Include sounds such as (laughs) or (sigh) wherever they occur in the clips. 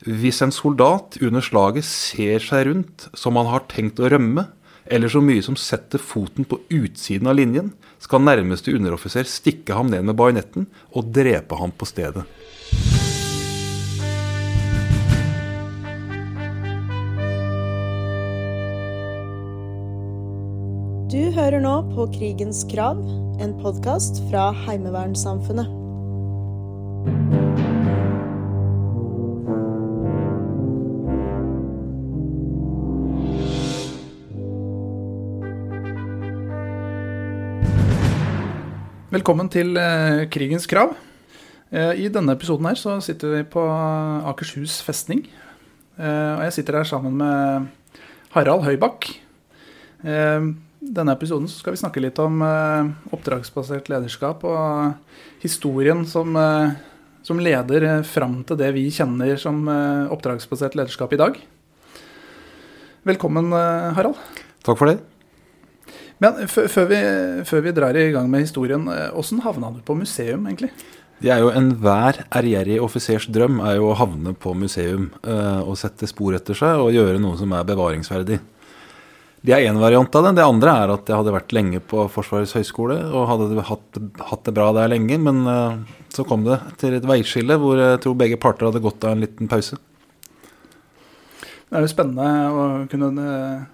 Hvis en soldat under slaget ser seg rundt som han har tenkt å rømme, eller så mye som setter foten på utsiden av linjen, skal nærmeste underoffiser stikke ham ned med bajonetten og drepe ham på stedet. Du hører nå på Krigens krav, en podkast fra Heimevernssamfunnet. Velkommen til eh, Krigens krav. Eh, I denne episoden her så sitter vi på Akershus festning. Eh, og jeg sitter her sammen med Harald Høybakk. I denne episoden skal vi snakke litt om oppdragsbasert lederskap og historien som, som leder fram til det vi kjenner som oppdragsbasert lederskap i dag. Velkommen, Harald. Takk for det. Men før vi, før vi drar i gang med historien, eh, åssen havna du på museum, egentlig? Det er jo enhver ærgjerrig offisers drøm er jo å havne på museum eh, og sette spor etter seg og gjøre noe som er bevaringsverdig. Det er én variant av det. Det andre er at jeg hadde vært lenge på Forsvarets høgskole og hadde hatt, hatt det bra der lenge, men eh, så kom det til et veiskille hvor jeg tror begge parter hadde godt av en liten pause. Det er jo spennende å kunne eh,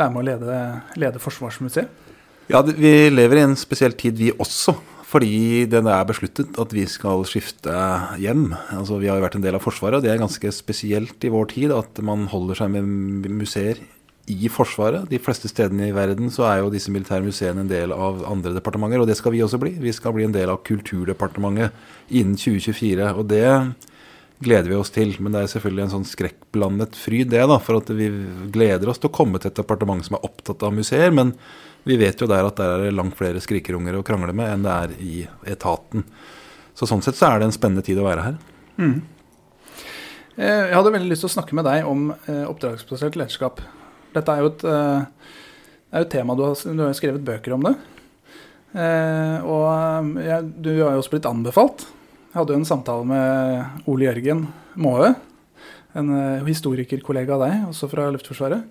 være med å lede, lede Forsvarsmuseet. Ja, vi lever i en spesiell tid, vi også. Fordi det er besluttet at vi skal skifte hjem. Altså, Vi har jo vært en del av Forsvaret, og det er ganske spesielt i vår tid at man holder seg med museer i Forsvaret. De fleste stedene i verden så er jo disse militære museene en del av andre departementer, og det skal vi også bli. Vi skal bli en del av Kulturdepartementet innen 2024, og det gleder vi oss til. Men det er selvfølgelig en sånn skrekkblandet fryd, det, da. For at vi gleder oss til å komme til et departement som er opptatt av museer. Men vi vet jo der at der er det langt flere skrikerunger å krangle med enn det er i etaten. Så sånn sett så er det en spennende tid å være her. Mm. Jeg hadde veldig lyst til å snakke med deg om eh, oppdragsbasert lederskap. Dette er jo et, eh, er et tema du har, du har skrevet bøker om det. Eh, Og eh, jeg, du har jo også blitt anbefalt. Hadde jo en samtale med Ole Jørgen Maae, en eh, historikerkollega av deg, også fra Luftforsvaret,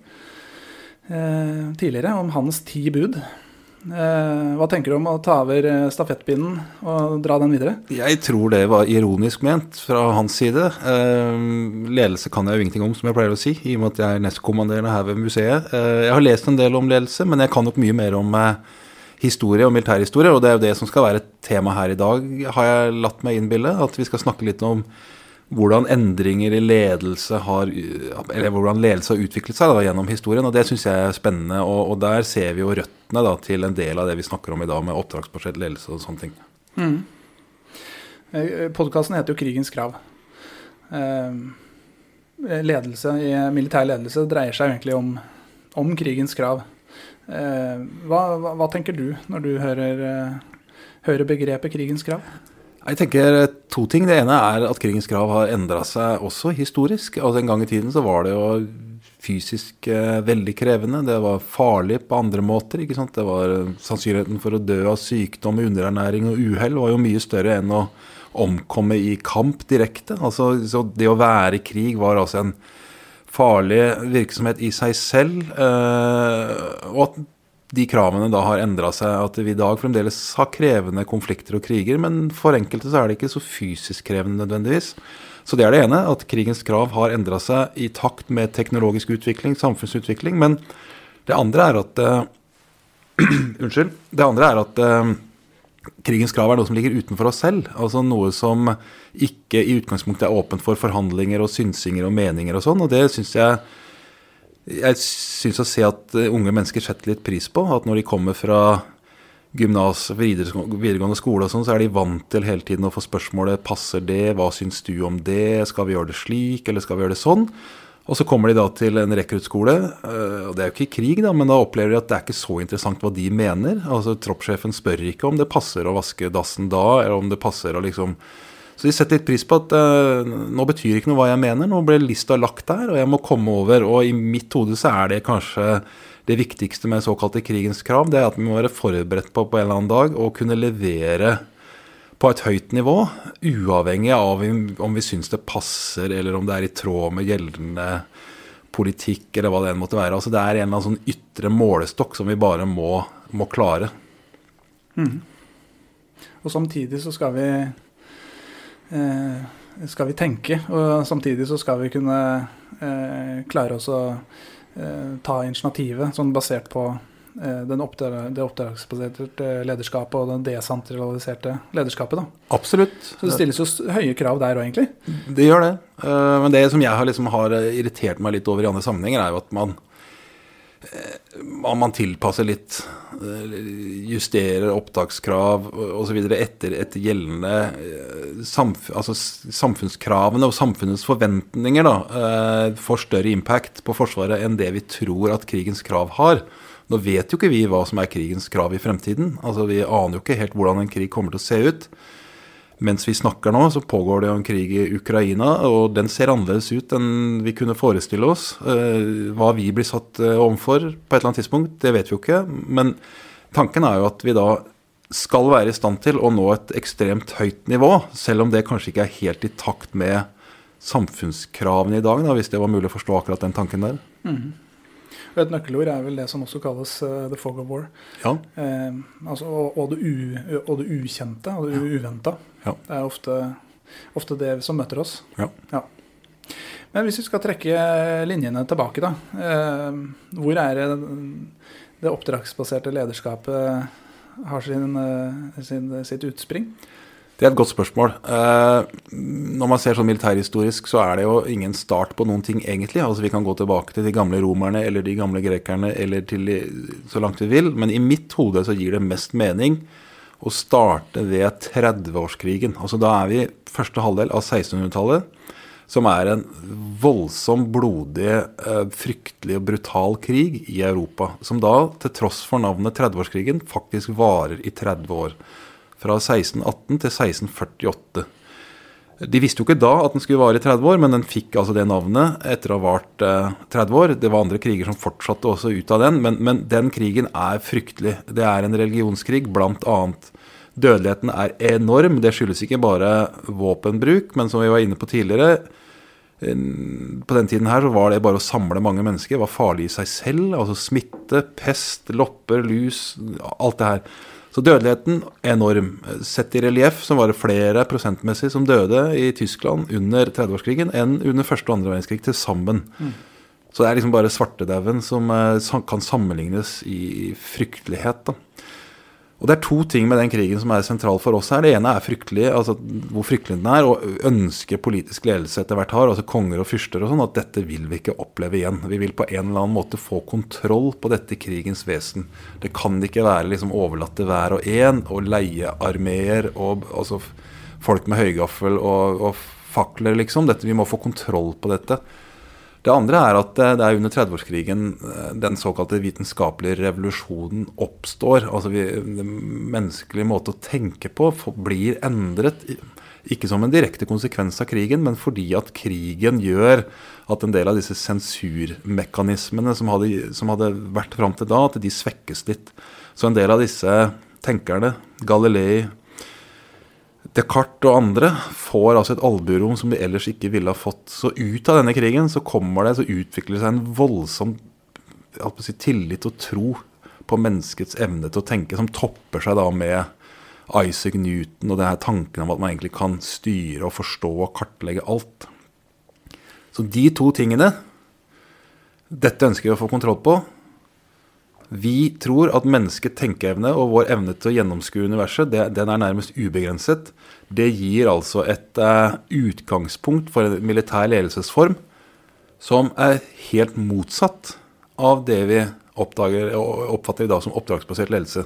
eh, tidligere, om hans ti bud. Eh, Hva tenker du om å ta over stafettpinnen og dra den videre? Jeg tror det var ironisk ment fra hans side. Ledelse kan jeg jo ingenting om, som jeg pleier å si, i og med at jeg er nestkommanderende her ved museet. Jeg har lest en del om ledelse, men jeg kan nok mye mer om historie og militærhistorie, og det er jo det som skal være tema her i dag, har jeg latt meg innbille. At vi skal snakke litt om hvordan endringer i ledelse har Eller hvordan ledelse har utviklet seg da, gjennom historien, og det syns jeg er spennende. Og, og der ser vi jo røttene da, til en del av det vi snakker om i dag, med oppdragsbasert ledelse og sånne ting. Podkasten heter jo 'Krigens krav'. Eh, Ledelse i militær ledelse dreier seg egentlig om, om krigens krav. Eh, Hva, hva, hva tenker du når du hører, eh, hører begrepet 'krigens krav'? Jeg tenker to ting. Det ene er at krigens krav har endra seg også historisk. Altså En gang i tiden så var det jo fysisk eh, veldig krevende. Det var farlig på andre måter. ikke sant? Det var eh, Sannsynligheten for å dø av sykdom, underernæring og uhell var jo mye større enn å omkomme i kamp direkte. Altså, så Det å være i krig var altså en farlig virksomhet i seg selv. Eh, og at de kravene da har endra seg, at vi i dag fremdeles har krevende konflikter og kriger, men for enkelte så er det ikke så fysisk krevende nødvendigvis. Så det er det ene, at krigens krav har endra seg i takt med teknologisk utvikling, samfunnsutvikling. Men det andre er at eh, (clears throat) Unnskyld. Det andre er at eh, krigens krav er noe som ligger utenfor oss selv. Altså noe som ikke i utgangspunktet er åpent for forhandlinger og synsinger og meninger og sånn. Og det syns jeg jeg syns å se at eh, unge mennesker setter litt pris på. At når de kommer fra gymnas, videregå- videregående skole og sånn, så er de vant til hele tiden å få spørsmålet passer det, hva syns du om det, skal vi gjøre det slik, eller skal vi gjøre det sånn? Og så kommer de da til en rekruttskole, øh, og det er jo ikke krig, da, men da opplever de at det er ikke så interessant hva de mener. Altså Troppssjefen spør ikke om det passer å vaske dassen da, eller om det passer å liksom Så de setter litt pris på at eh, nå betyr ikke noe hva jeg mener, nå ble lista lagt der, og jeg må komme over. Og i mitt hode så er det kanskje det viktigste med såkalte krigens krav, det er at vi må være forberedt på på en eller annen dag å kunne levere på et høyt nivå, uavhengig av om vi syns det passer, eller om det er i tråd med gjeldende politikk, eller hva det enn måtte være. Altså Det er en eller annen sånn ytre målestokk som vi bare må, må klare. Mm. Og samtidig så skal vi eh, skal vi tenke, og samtidig så skal vi kunne eh, klare oss å eh, ta initiativet, sånn basert på Eh, oppdrag, det oppdragsbaserte lederskapet og det desentraliserte lederskapet. Da. Absolutt. Så det stilles jo høye krav der òg, egentlig? Det gjør det. Eh, men det som jeg har, liksom har irritert meg litt over i andre sammenhenger, er jo at man, om man tilpasser litt. Justerer opptakskrav osv. Etter, etter gjeldende samf altså samfunnskravene og samfunnets forventninger da, får større impact på Forsvaret enn det vi tror at krigens krav har. Nå vet jo ikke vi hva som er krigens krav i fremtiden. Altså Vi aner jo ikke helt hvordan en krig kommer til å se ut. Mens vi snakker nå, så pågår det jo en krig i Ukraina, og den ser annerledes ut enn vi kunne forestille oss. Eh, hva vi blir satt eh, overfor på et eller annet tidspunkt, det vet vi jo ikke. Men tanken er jo at vi da skal være i stand til å nå et ekstremt høyt nivå, selv om det kanskje ikke er helt i takt med samfunnskravene i dag, da, hvis det var mulig å forstå akkurat den tanken der. Mm. Og et nøkkelord er vel det som også kalles uh, the fog of war. Ja. Eh, altså, og, og, det u, og, det ukjente, og det uventa. Ja. Det er ofte, ofte, det som møter oss. Ja. ja. Men hvis vi skal trekke linjene tilbake, da. Eh, hvor er det det oppdragsbaserte lederskapet har sin, eh, sin, sitt utspring? Det er et godt spørsmål. Eh, når man ser sånn militærhistorisk, så er det jo ingen start på noen ting, egentlig. Altså Vi kan gå tilbake til de gamle romerne eller de gamle grekerne eller til så langt vi vil. Men i mitt hode så gir det mest mening å starte ved 30-årskrigen. Altså Da er vi første halvdel av 1600-tallet, som er en voldsom, blodig, eh, fryktelig og brutal krig i Europa. Som da, til tross for navnet 30-årskrigen, faktisk varer i 30 år fra 1618 til 1648. De visste jo ikke da at den skulle vare i 30 år, men den fikk altså det navnet etter å ha vart eh, 30 år. Det var andre kriger som fortsatte også ut av den, men, men den krigen er fryktelig. Det er en religionskrig, blant annet. Dødeligheten er enorm. Det skyldes ikke bare våpenbruk, men som vi var inne på tidligere, på den tiden her så var det bare å samle mange mennesker. Var farlig i seg selv. Altså smitte, pest, lopper, lus, alt det her. Så dødeligheten enorm. Sett i relieff så var det flere prosentmessig som døde i Tyskland under 30-årskrigen enn under første og andre verdenskrig til sammen. Mm. Så det er liksom bare svartedauden som eh, kan sammenlignes i fryktelighet. da. Og Det er to ting med den krigen som er sentral for oss her. Det ene er fryktelig, altså hvor fryktelig den er, og ønsket politisk ledelse etter hvert har, altså konger og fyrster og sånn, at dette vil vi ikke oppleve igjen. Vi vil på en eller annen måte få kontroll på dette krigens vesen. Det kan ikke være liksom overlatt til hver og en å leie armeer og altså folk med høygaffel og, og fakler, liksom. Dette, vi må få kontroll på dette. Det andre er at det er under 30-årskrigen eh, den såkalte vitenskapelige revolusjonen oppstår. Altså Den menneskelige måte å tenke på blir endret. Ikke som en direkte konsekvens av krigen, men fordi at krigen gjør at en del av disse sensurmekanismene som hadde, som hadde vært fram til da, at de svekkes litt. Så en del av disse tenkerne, Galilei, Descartes og andre får altså et albuerom som de ellers ikke ville ha fått. Så ut av denne krigen så kommer det, så utvikler det seg en voldsom si, tillit og tro på menneskets evne til å tenke, som topper seg da med Isaac Newton og denne tanken om at man egentlig kan styre og forstå og kartlegge alt. Så de to tingene, dette ønsker vi å få kontroll på. Vi tror at menneskets tenkeevne og vår evne til å gjennomskue universet, det, den er nærmest ubegrenset. Det gir altså et uh, utgangspunkt for en militær ledelsesform som er helt motsatt av det vi oppdager, oppfatter i dag som oppdragsbasert ledelse.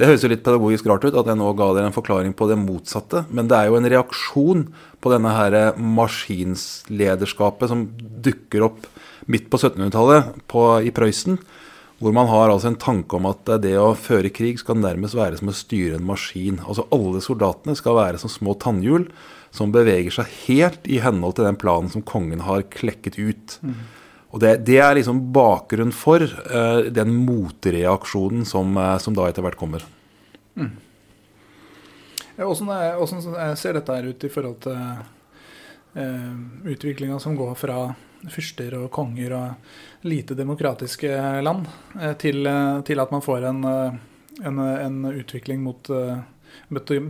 Det høres jo litt pedagogisk rart ut at jeg nå ga dere en forklaring på det motsatte, men det er jo en reaksjon på denne her maskinslederskapet som dukker opp midt på 1700-tallet i Prøysen hvor man har altså en tanke om at det å føre krig skal nærmest være som å styre en maskin. Altså Alle soldatene skal være som små tannhjul som beveger seg helt i henhold til den planen som kongen har klekket ut. Mm. Og det, det, er liksom bakgrunnen for uh, den motreaksjonen som, uh, som, da etter hvert kommer. Mm. Ja, ser dette her ut i forhold til uh, utviklinga som går fra fyrster og konger og lite demokratiske land, eh, til, eh, til, at man får en, eh, en, en utvikling mot,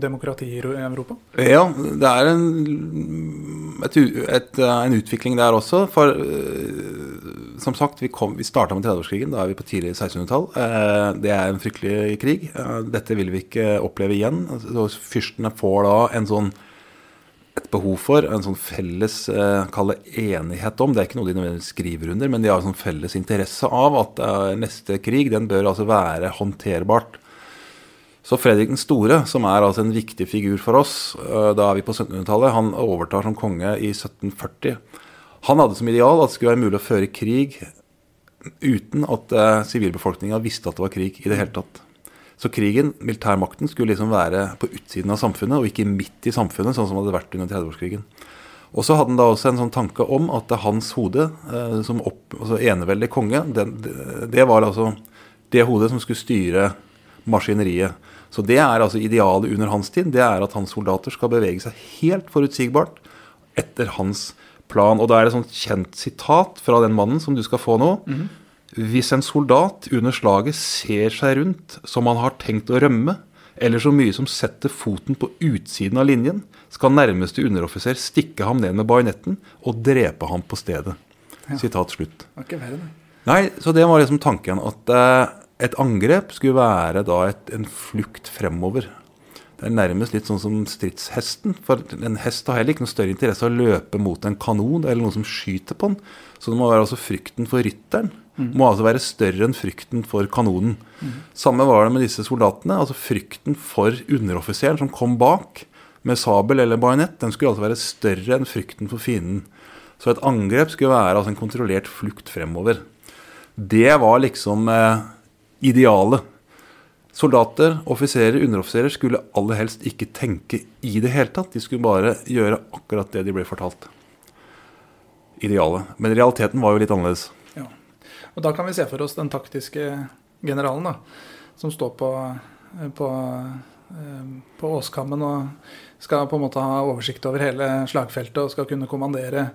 demokrati i Europa? Ja, det er en, et, et, en utvikling der også. For som sagt, vi, kom, vi starta med 30-årskrigen. Da er vi på tidlig 1600-tall. Det er en fryktelig krig. Dette vil vi ikke oppleve igjen. Fyrstene får da en sånn et behov for, en sånn felles eh, enighet om. Det er ikke noe de nødvendigvis skriver under, men de har en sånn felles interesse av at eh, neste krig den bør altså være håndterbart. Så Fredrik den store, som er altså en viktig figur for oss, eh, da er vi på 1700-tallet, han overtar som konge i 1740. Han hadde som ideal at det skulle være mulig å føre krig uten at sivilbefolkninga visste at det var krig i det hele tatt. Så krigen, militærmakten, skulle liksom være på utsiden av samfunnet, og ikke midt i samfunnet, sånn som det hadde vært under 30-årskrigen. Og så hadde han da også en sånn tanke om at hans hode, eh, som opp, altså eneveldig konge, den, det var altså det hodet som skulle styre maskineriet. Så det er altså idealet under hans tid. Det er at hans soldater skal bevege seg helt forutsigbart etter hans plan. Og da er det et sånt kjent sitat fra den mannen som du skal få nå. Mm -hmm. Hvis en soldat under slaget ser seg rundt som han har tenkt å rømme, eller så mye som setter foten på utsiden av linjen, skal nærmeste underoffiser stikke ham ned med bajonetten og drepe ham på stedet. Ja. Sitat slutt. Okay, Nei, så det var liksom tanken at eh, et angrep skulle være da et, en flukt fremover. Det er nærmest litt sånn som stridshesten. For en hest har heller ikke noe større interesse av å løpe mot en kanon eller noen som skyter på den. Så det må være altså frykten for rytteren Mm. Må altså være større enn frykten for kanonen. Mm. Samme var det med disse soldatene. altså Frykten for underoffiseren som kom bak med sabel eller bajonett, den skulle altså være større enn frykten for fienden. Så et angrep skulle være altså en kontrollert flukt fremover. Det var liksom eh, idealet. Soldater, offiserer, underoffiserer skulle aller helst ikke tenke i det hele tatt. De skulle bare gjøre akkurat det de ble fortalt. Idealet. Men realiteten var jo litt annerledes. Og da kan vi se for oss den taktiske generalen da, som står på, på, eh, på åskammen og skal på en måte ha oversikt over hele slagfeltet og skal kunne kommandere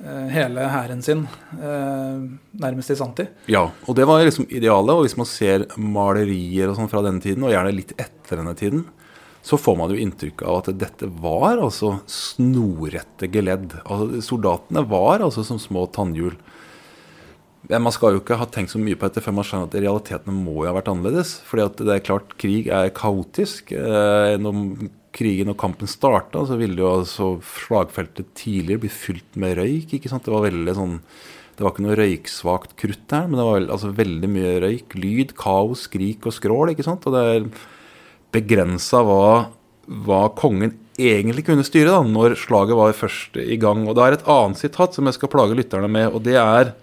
eh, hele hæren sin eh, nærmest i sanntid. Ja, og det var liksom idealet. Og hvis man ser malerier og sånn fra denne tiden, og gjerne litt etter denne tiden, så får man jo inntrykk av at dette var altså snorrette geledd. Altså, soldatene var altså som små tannhjul. Man skal jo ikke ha tenkt så mye på dette før man skjønner at realitetene må jo ha vært annerledes. fordi at det er klart, krig er kaotisk. Eh, når krigen og kampen starta, så ville jo altså slagfeltet tidligere bli fylt med røyk. ikke sant? Det var veldig sånn det var ikke noe røyksvakt krutt her, men det var altså veldig mye røyk. Lyd, kaos, skrik og skrål. ikke sant? Og det er begrensa hva, hva kongen egentlig kunne styre da, når slaget var først i gang. Og det er et annet sitat som jeg skal plage lytterne med, og det er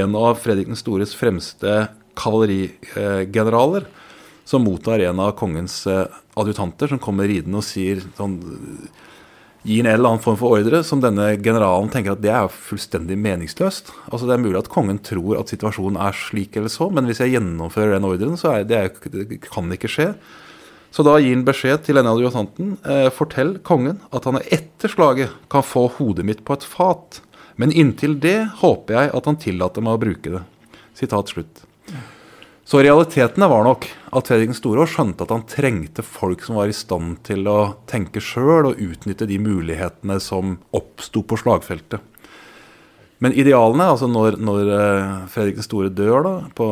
en av Fredrik den stores fremste kavalerigeneraler, som mottar en av kongens eh, adjutanter, som kommer ridende og sier sånn Gir en eller annen form for ordre som denne generalen tenker at det er fullstendig meningsløst. Altså Det er mulig at kongen tror at situasjonen er slik eller så, men hvis jeg gjennomfører den ordren, så er det, det kan ikke skje. Så da gir han beskjed til denne adjutanten. Eh, fortell kongen at han etter slaget kan få hodet mitt på et fat. Men inntil det håper jeg at han tillater meg å bruke det. Sitat slutt. Så realitetene var nok at Fredrik den store skjønte at han trengte folk som var i stand til å tenke sjøl og utnytte de mulighetene som oppsto på slagfeltet. Men idealene, altså når, når eh, Fredrik den store dør da, på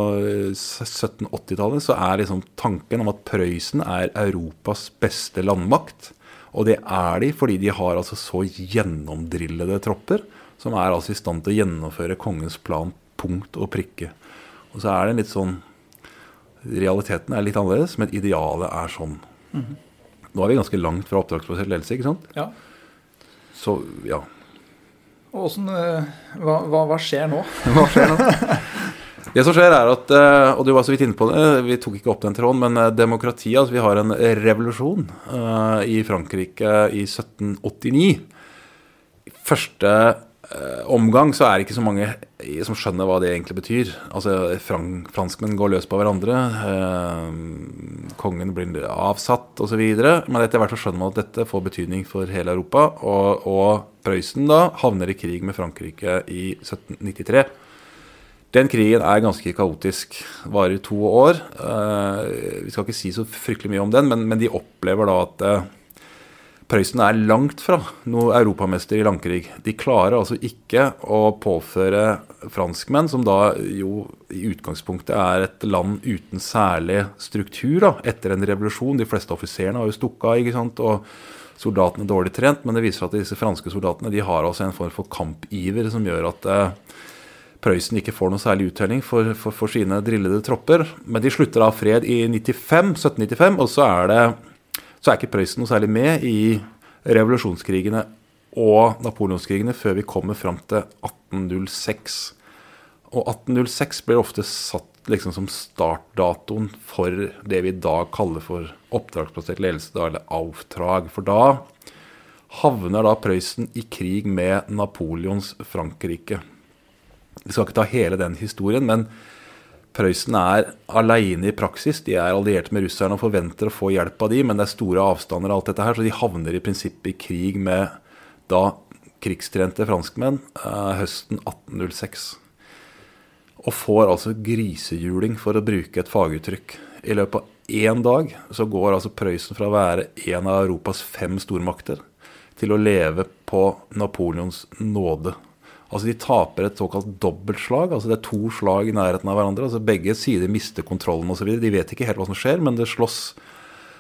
1780-tallet, eh, så er liksom tanken om at Prøysen er Europas beste landmakt. Og det er de fordi de har altså så gjennomdrillede tropper som er altså i stand til å gjennomføre kongens plan punkt og prikke. Og så er det litt sånn Realiteten er litt annerledes, men idealet er sånn. Mm -hmm. Nå er vi ganske langt fra oppdragsbasert ledelse, ikke sant? Ja. Så, ja. Hvordan, eh, hva, hva, hva, skjer nå? (laughs) hva skjer nå? Det som skjer er at, eh, og du var så vidt inne på det, vi tok ikke opp den tråden, men demokrati, altså Vi har en revolusjon uh, i Frankrike i 1789. Første uh, omgang så er det ikke så mange som skjønner hva det egentlig betyr. Altså, Franskmenn går løs på hverandre. Eh, kongen blir avsatt osv. Men etter hvert så skjønner man at dette får betydning for hele Europa. Og, og Prøysen da havner i krig med Frankrike i 1793. Den krigen er ganske kaotisk. Varer to år. Eh, vi skal ikke si så fryktelig mye om den, men, men de opplever da at eh, Prøysen er langt fra noe europamester i langkrig. De klarer altså ikke å påføre franskmenn, som da jo i utgangspunktet er et land uten særlig struktur da, etter en revolusjon. De fleste offiserene har jo stukket av, og soldatene er dårlig trent. Men det viser at disse franske soldatene de har altså en form for kampiver som gjør at eh, Prøysen ikke får noe særlig uttelling for, for, for, sine drillede tropper. Men de slutter av fred i 95, 1795, og så er det så er ikke Prøysen noe særlig med i revolusjonskrigene og napoleonskrigene før vi kommer fram til 1806. Og 1806 blir ofte satt liksom som startdatoen for det vi i dag kaller for oppdragsplassert ledelse, eller Auftrag. For da havner da Prøysen i krig med Napoleons Frankrike. Vi skal ikke ta hele den historien, men Prøysen er aleine i praksis. De er allierte med russerne og forventer å få hjelp av de, men det er store avstander og alt dette her, så de havner i prinsippet i krig med da krigstrente franskmenn eh, høsten 1806. Og får altså grisehjuling, for å bruke et faguttrykk. I løpet av én dag så går altså Prøysen fra å være en av Europas fem stormakter til å leve på Napoleons nåde. Altså De taper et såkalt dobbeltslag. altså Det er to slag i nærheten av hverandre. altså Begge sider mister kontrollen osv. De vet ikke helt hva som skjer, men det slåss.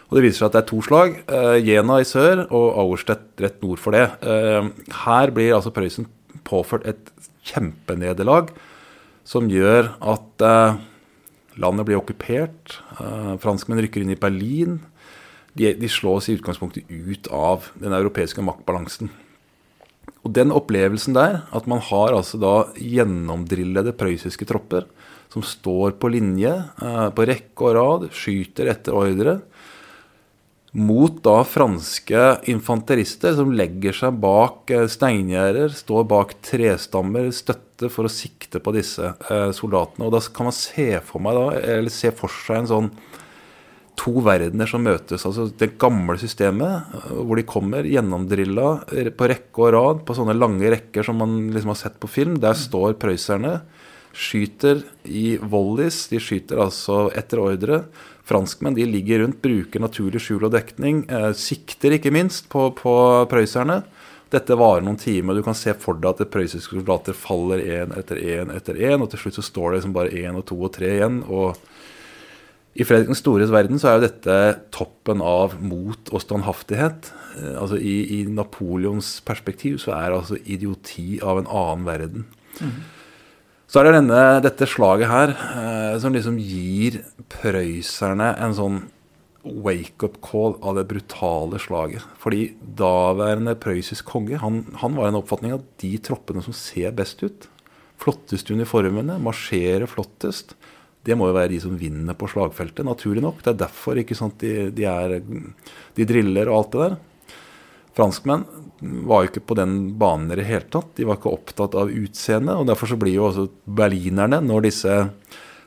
Og Det viser seg at det er to slag. Eh, Jena i sør og Auerstedt rett nord for det. Eh, her blir altså Prøysen påført et kjempenederlag som gjør at eh, landet blir okkupert. franskmenn rykker inn i Berlin. De, de slås i utgangspunktet ut av den europeiske maktbalansen. Og den opplevelsen der, at man har altså da gjennomdrillede prøyssiske tropper som står på linje, eh, på rekke og rad, skyter etter ordre, mot da franske infanterister som legger seg bak eh, steingjerder, står bak trestammer, støtte for å sikte på disse eh, soldatene. Og da kan man se for meg da, eller se for seg en sånn to verdener som møtes. altså Det gamle systemet øh, hvor de kommer gjennomdrilla på rekke og rad på sånne lange rekker som man liksom har sett på film. Der står prøysserne, skyter i volleys. De skyter altså etter ordre. Franskmenn de ligger rundt, bruker naturlig skjul og dekning. Eh, sikter ikke minst på, på prøysserne. Dette varer noen timer. Du kan se for deg at prøyssiske soldater faller én etter én etter én, og til slutt så står det liksom bare én og to og tre igjen. og i Fredrik den stores verden så er jo dette toppen av mot og standhaftighet. Eh, altså i, i, Napoleons perspektiv så er altså idioti av en annen verden. Mm. Så er det denne, dette slaget her eh, som liksom gir prøysserne en sånn wake-up call av det brutale slaget. Fordi daværende prøyssisk konge han, han var en oppfatning av de troppene som ser best ut, flotteste uniformene, marsjerer flottest, det må jo være de som vinner på slagfeltet, naturlig nok. Det er derfor ikke sant, de, de, er, de driller og alt det der. Franskmenn var jo ikke på den banen i det hele tatt. De var ikke opptatt av utseendet. Og derfor så blir jo også berlinerne, når disse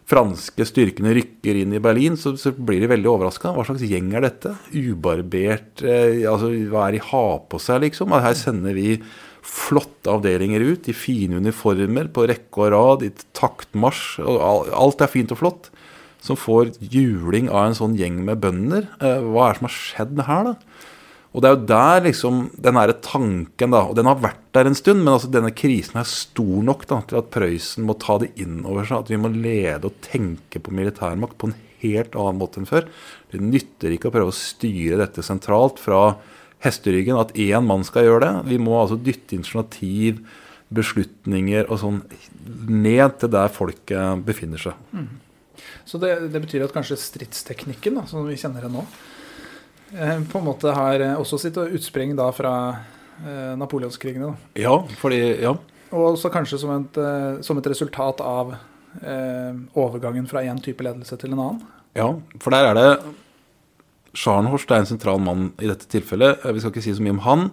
franske styrkene rykker inn i Berlin, så, så blir de veldig overraska. Hva slags gjeng er dette? Ubarbert eh, altså Hva er de har på seg, liksom? Her sender vi flotte avdelinger ut i fine uniformer på rekke og rad, i taktmarsj. og Alt er fint og flott. Som får juling av en sånn gjeng med bønder. Eh, hva er det som har skjedd her, da? Og det er jo der liksom den her tanken, da, og den har vært der en stund, men altså denne krisen er stor nok da, til at Prøysen må ta det inn over seg. At vi må lede og tenke på militærmakt på en helt annen måte enn før. Det nytter ikke å prøve å styre dette sentralt fra hesteryggen at én mann skal gjøre det. Vi må altså dytte initiativ, beslutninger og sånn ned til der folket befinner seg. Mm. Så det, det, betyr at kanskje stridsteknikken, da, som vi kjenner det nå, eh, på en måte har eh, også sitt utspring da fra eh, napoleonskrigene? Da. Ja, fordi, ja. Og også kanskje som et, som et resultat av eh, overgangen fra én type ledelse til en annen? Ja, for der er det Scharnhorst er en sentral mann i dette tilfellet. Vi skal ikke si så mye om han.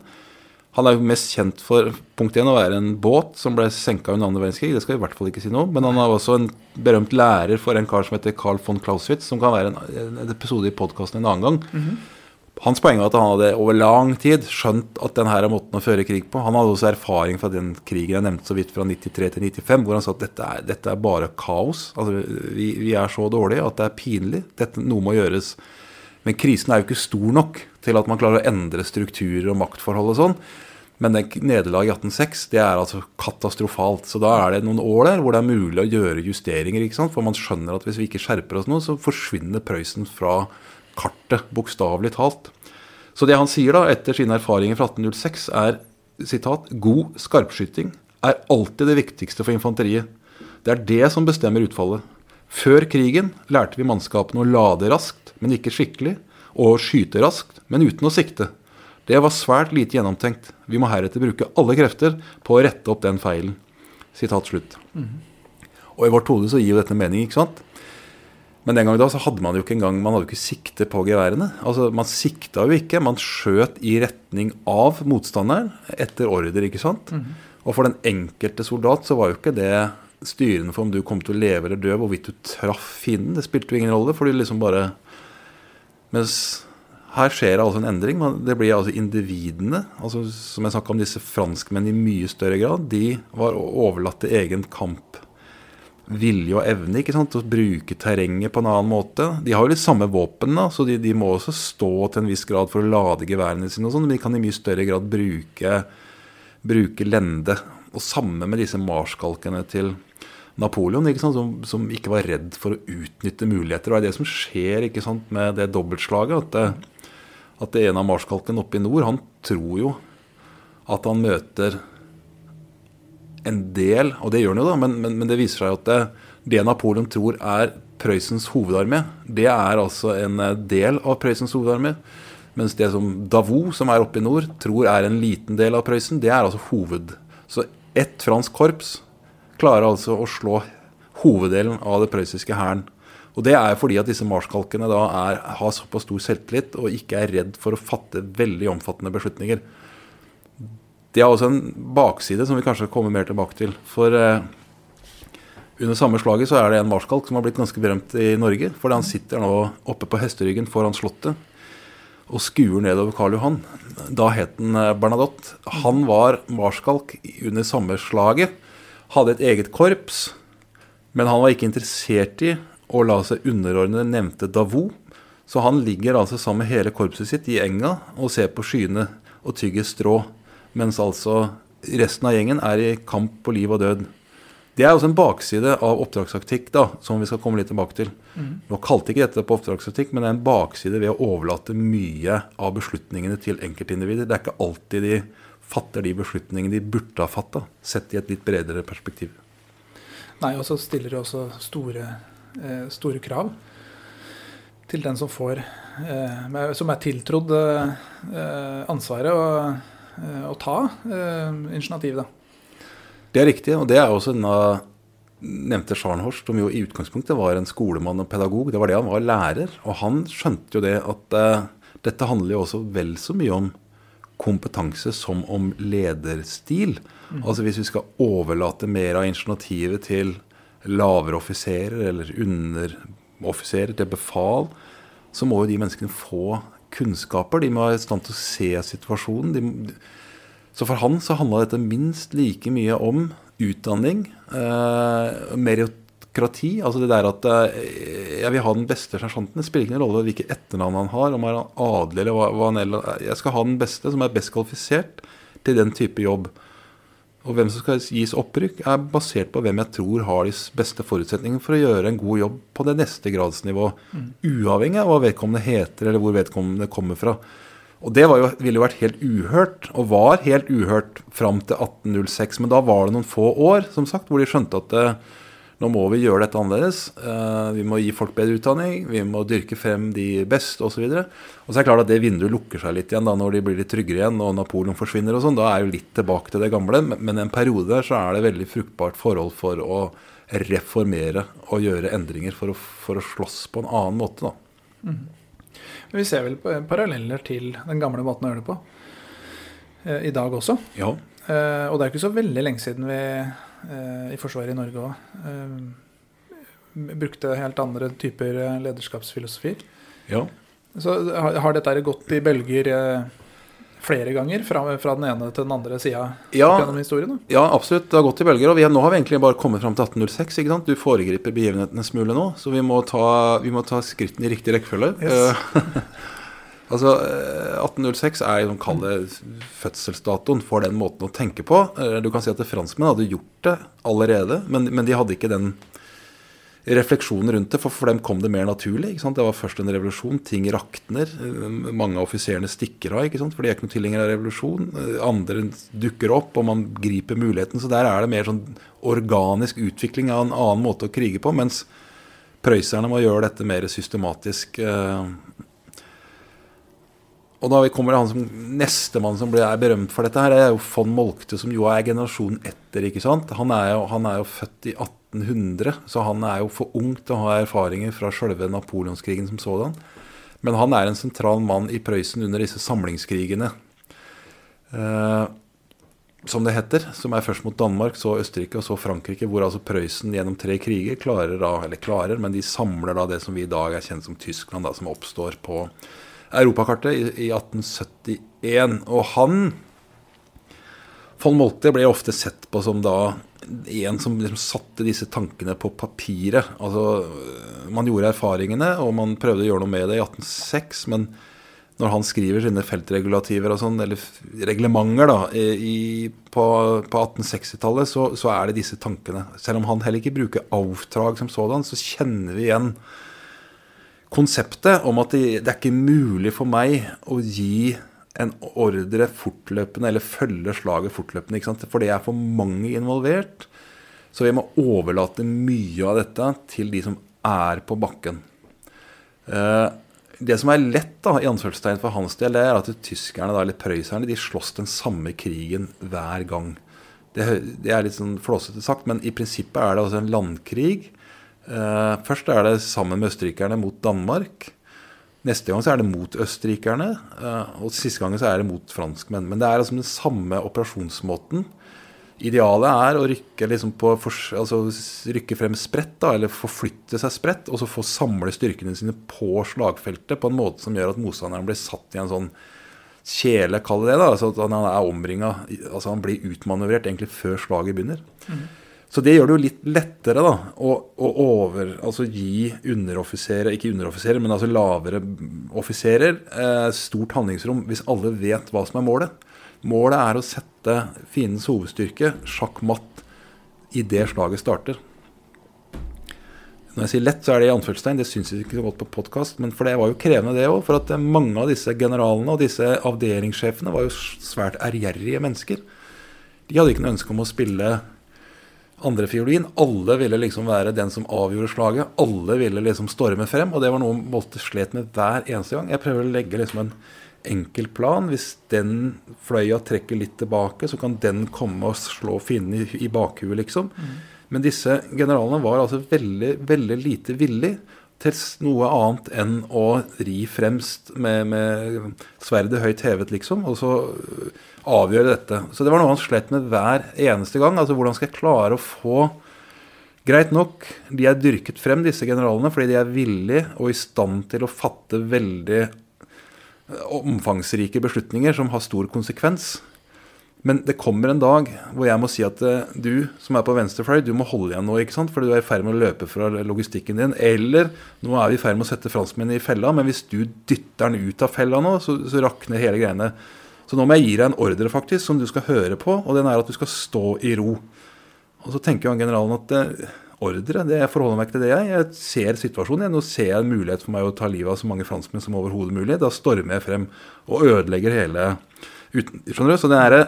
Han er jo mest kjent for punkt 1, å være en båt som ble senka under andre verdenskrig. Det skal vi i hvert fall ikke si noe. Men han er også en berømt lærer for en kar som heter Carl von Clauswitz, som kan være en, en episode i podkasten en annen gang. Mm -hmm. Hans poeng var at han hadde over lang tid skjønt at denne er måten å føre krig på. Han hadde også erfaring fra den krigen jeg nevnte så vidt fra 93 til 95, hvor han sa at dette er, dette er bare kaos. Altså, vi, vi, er så dårlige at det er pinlig. Dette, noe må gjøres. Men krisen er jo ikke stor nok til at man klarer å endre strukturer og maktforhold og sånn. Men nederlaget i 1806 det er altså katastrofalt. Så da er det noen år der hvor det er mulig å gjøre justeringer. ikke sant? For man skjønner at hvis vi ikke skjerper oss nå, så forsvinner Prøysen fra kartet, bokstavelig talt. Så det han sier da, etter sine erfaringer fra 1806, er sitat, god skarpskyting er alltid det viktigste for infanteriet. Det er det som bestemmer utfallet. Før krigen lærte vi mannskapene å lade raskt, men ikke skikkelig, og skyte raskt, men uten å sikte. Det var svært lite gjennomtenkt. Vi må heretter bruke alle krefter på å rette opp den feilen. Sitat slutt. Mm -hmm. Og i vårt hode så gir jo dette mening, ikke sant? Men den gang da så hadde man jo ikke engang Man hadde jo ikke sikte på geværene. Altså Man sikta jo ikke. Man skjøt i retning av motstanderen etter ordre, ikke sant? Mm -hmm. Og for den enkelte soldat så var jo ikke det styrende for om du kom til å leve eller dø, hvorvidt du traff fienden. Det spilte jo ingen rolle, for du liksom bare mens her skjer det altså en endring. Det blir altså individene. altså Som jeg snakka om, disse franskmennene i mye større grad. De var overlatt til egen kamp. Vilje og evne ikke sant, til å bruke terrenget på en annen måte. De har jo litt samme våpen, da, så de, de, må også stå til en viss grad for å lade geværene sine. og sånt, Men de kan i mye større grad bruke, bruke lende. Og samme med disse marskalkene til Napoleon, ikke sant, som, som, ikke var redd for å utnytte muligheter. Og det er det som skjer ikke sant, med det dobbeltslaget. At, det, at det ene av marskalkene oppe i nord, han tror jo at han møter en del, og det gjør han jo, da, men, men, men det viser seg at det, det, Napoleon tror er Prøysens hovedarmé, det er altså en del av Prøysens hovedarmé. Mens det som Davo som er oppe i nord, tror er en liten del av Prøysen, det er altså hoved. Så ett fransk korps klarer altså å slå hoveddelen av det prøyssiske hæren. Og det er fordi at disse marskalkene da er, har såpass stor selvtillit og ikke er redd for å fatte veldig omfattende beslutninger. Det er også en bakside som vi kanskje kommer mer tilbake til. For eh, under samme slaget så er det en marskalk som har blitt ganske berømt i Norge. Fordi han sitter nå oppe på hesteryggen foran Slottet og skuer nedover Karl Johan. Da het han eh, Bernadotte. Han var marskalk under samme slaget hadde et eget korps, men han var ikke interessert i å la seg underordne nevnte Davo. Så han ligger altså sammen med hele korpset sitt i enga og ser på skyene og tygger strå. Mens altså resten av gjengen er i kamp på liv og død. Det er også en bakside av oppdragstaktikk da, som vi skal komme litt tilbake til. Mm. Nå kalte ikke dette på oppdragstaktikk, men det er en bakside ved å overlate mye av beslutningene til enkeltindivider. Det er ikke alltid de fatter de beslutningene de burde ha fatta, sett i et litt bredere perspektiv. Nei, og så stiller det også store, eh, store, krav til den som får eh, Som er tiltrodd eh, ansvaret å, å ta initiativet. initiativ, da. Det er riktig, og det er også denne nevnte Scharnhorst, som jo i utgangspunktet var en skolemann og pedagog. Det var det han var lærer. Og han skjønte jo det at dette handler jo også vel så mye om kompetanse som om lederstil. Mm. Altså hvis vi skal overlate mer av initiativet til lavere offiserer eller underoffiserer, til befal, så må jo de menneskene få kunnskaper. De må være i stand til å se situasjonen. De, så for han så handla dette minst like mye om utdanning, eh, meritokrati. Altså det der at eh, jeg vil ha den beste sersjanten. Det spiller ingen rolle hvilket etternavn han har, om han er adelig eller hva, han er. Jeg skal ha den beste, som er best kvalifisert til den type jobb. Og hvem som skal gis opprykk, er basert på hvem jeg tror har de beste forutsetningene for å gjøre en god jobb på det neste gradsnivå. Mm. Uavhengig av hva vedkommende heter, eller hvor vedkommende kommer fra. Og det jo, ville jo vært helt uhørt, og var helt uhørt fram til 1806. Men da var det noen få år som sagt, hvor de skjønte at det, nå må vi gjøre dette annerledes. Uh, vi må gi folk bedre utdanning, vi må dyrke frem de beste osv. Og, og så er det klart at det vinduet lukker seg litt igjen da når de blir litt tryggere igjen og Napoleon forsvinner og sånn. Da er jo litt tilbake til det gamle. Men, en periode der så er det veldig fruktbart forhold for å reformere og gjøre endringer for å, for å slåss på en annen måte, da. Mm. Vi ser vel paralleller til den gamle måten å gjøre det på. eh, i dag også. Ja. Eh, og det er ikke så veldig lenge siden vi eh, i Forsvaret i Norge òg brukte helt andre typer eh, lederskapsfilosofier. ja. Så har, dette gått i bølger eh, flere ganger, fra, fra den ene til den andre sida Ja, gjennom historien? Da? Ja, absolutt. Det har gått i bølger. Og vi, nå har vi egentlig bare kommet fram til 1806. ikke sant? Du foregriper begivenhetene en smule nå, så vi må ta, vi må ta skrittene i riktig rekkefølge. Yes. (laughs) Eh, altså, eh, 1806 er jo kall det fødselsdatoen for den måten å tenke på. Eh, Du kan si at franskmenn hadde gjort det allerede, men, men de hadde ikke den refleksjonen rundt det, for for dem kom det mer naturlig. ikke sant? Det var først en revolusjon. Ting rakner. eh, Mange av offiserene stikker av, for de er ikke noen tilhengere av revolusjon. Eh, Andre dukker opp, og man griper muligheten. Så der er det mer sånn organisk utvikling av en annen måte å krige på, mens prøysserne må gjøre dette mer systematisk. eh. Og da kommer han som Nestemann som er berømt for dette, her, er jo von Molkte, som jo er generasjonen etter. ikke sant? Han er, jo, han er jo født i 1800, så han er jo for ung til å ha erfaringer fra sjølve napoleonskrigen som sådan. Men han er en sentral mann i Prøysen under disse samlingskrigene. Eh, som det heter, som er først mot Danmark, så Østerrike og så Frankrike, hvor altså Prøysen gjennom tre kriger klarer da, eller klarer, men de samler da det som vi i dag er kjent som Tyskland, da, som oppstår på europakartet i, i 1871. Og han Von Molte, ble ofte sett på som da en som liksom satte disse tankene på papiret. Altså, Man gjorde erfaringene, og man prøvde å gjøre noe med det i 1806. Men når han skriver sine feltregulativer og sånn, eller reglementer da, i, på, på 1860-tallet, så, så er det disse tankene. Selv om han heller ikke bruker avtrag som sådan, så kjenner vi igjen konseptet om at det, det er ikke mulig for meg å gi en ordre fortløpende, eller følge slaget fortløpende. ikke sant? For det er for mange involvert. Så vi må overlate mye av dette til de som er på bakken. Eh, det som er lett da, i anførselstegn for hans del, det er at tyskerne, eller prøysserne, de slåss den samme krigen hver gang. Det er litt sånn flåsete sagt, men i prinsippet er det altså en landkrig. Eh, først er det sammen med østerrikerne mot Danmark. Neste gang så er det mot østerrikerne, eh, og siste gangen så er det mot franskmenn. Men det er altså den samme operasjonsmåten. Idealet er å rykke, liksom på, altså rykke frem spredt, eller forflytte seg spredt, og så få samle styrkene sine på slagfeltet på en måte som gjør at motstanderen blir satt i en sånn kjele, kall det det. altså at han er omringa altså Han blir utmanøvrert egentlig før slaget begynner. Så det gjør det jo litt lettere da, å, å over, altså gi underoffiserer, ikke underoffiserer, men altså lavere offiserer, eh, stort handlingsrom hvis alle vet hva som er målet. Målet er å sette fiendens hovedstyrke sjakk matt idet slaget starter. Når jeg sier lett, så er det i anførselstegn. Det syns jeg ikke så godt på podkast, men for det var jo krevende, det òg. For at eh, mange av disse generalene og disse avdelingssjefene var jo svært ærgjerrige mennesker. De hadde ikke noe ønske om å spille andre fiolin. Alle ville liksom være den som avgjorde slaget. Alle ville liksom storme frem, og det var noe Molte slet med hver eneste gang. Jeg prøver å legge liksom en enkel plan. Hvis den fløya trekker litt tilbake, så kan den komme og slå fienden i, i bakhuet, liksom. Men disse generalene var altså veldig, veldig lite villig til noe annet enn å ri fremst med, med sverdet høyt hevet, liksom, og så øh, avgjøre dette. Så det var noe han slet med hver eneste gang. Altså hvordan skal jeg klare å få Greit nok, de er dyrket frem, disse generalene, fordi de er villige og i stand til å fatte veldig øh, omfangsrike beslutninger som har stor konsekvens. Men det kommer en dag hvor jeg må si at eh, du som er på venstrefløy, du må holde igjen nå, ikke sant? fordi du er i ferd med å løpe fra logistikken din. Eller nå er vi i ferd med å sette franskmennene i fella, men hvis du dytter den ut av fella nå, så, så rakner hele greiene. Så nå må jeg gi deg en ordre faktisk, som du skal høre på, og den er at du skal stå i ro. Og så tenker jo generalen at eh, ordre, det jeg forholder meg ikke til det, jeg. Jeg ser situasjonen. Jeg. Nå ser jeg en mulighet for meg å ta livet av så mange franskmenn som overhodet mulig. Da stormer jeg frem og ødelegger hele uten, Skjønner du? Så den derre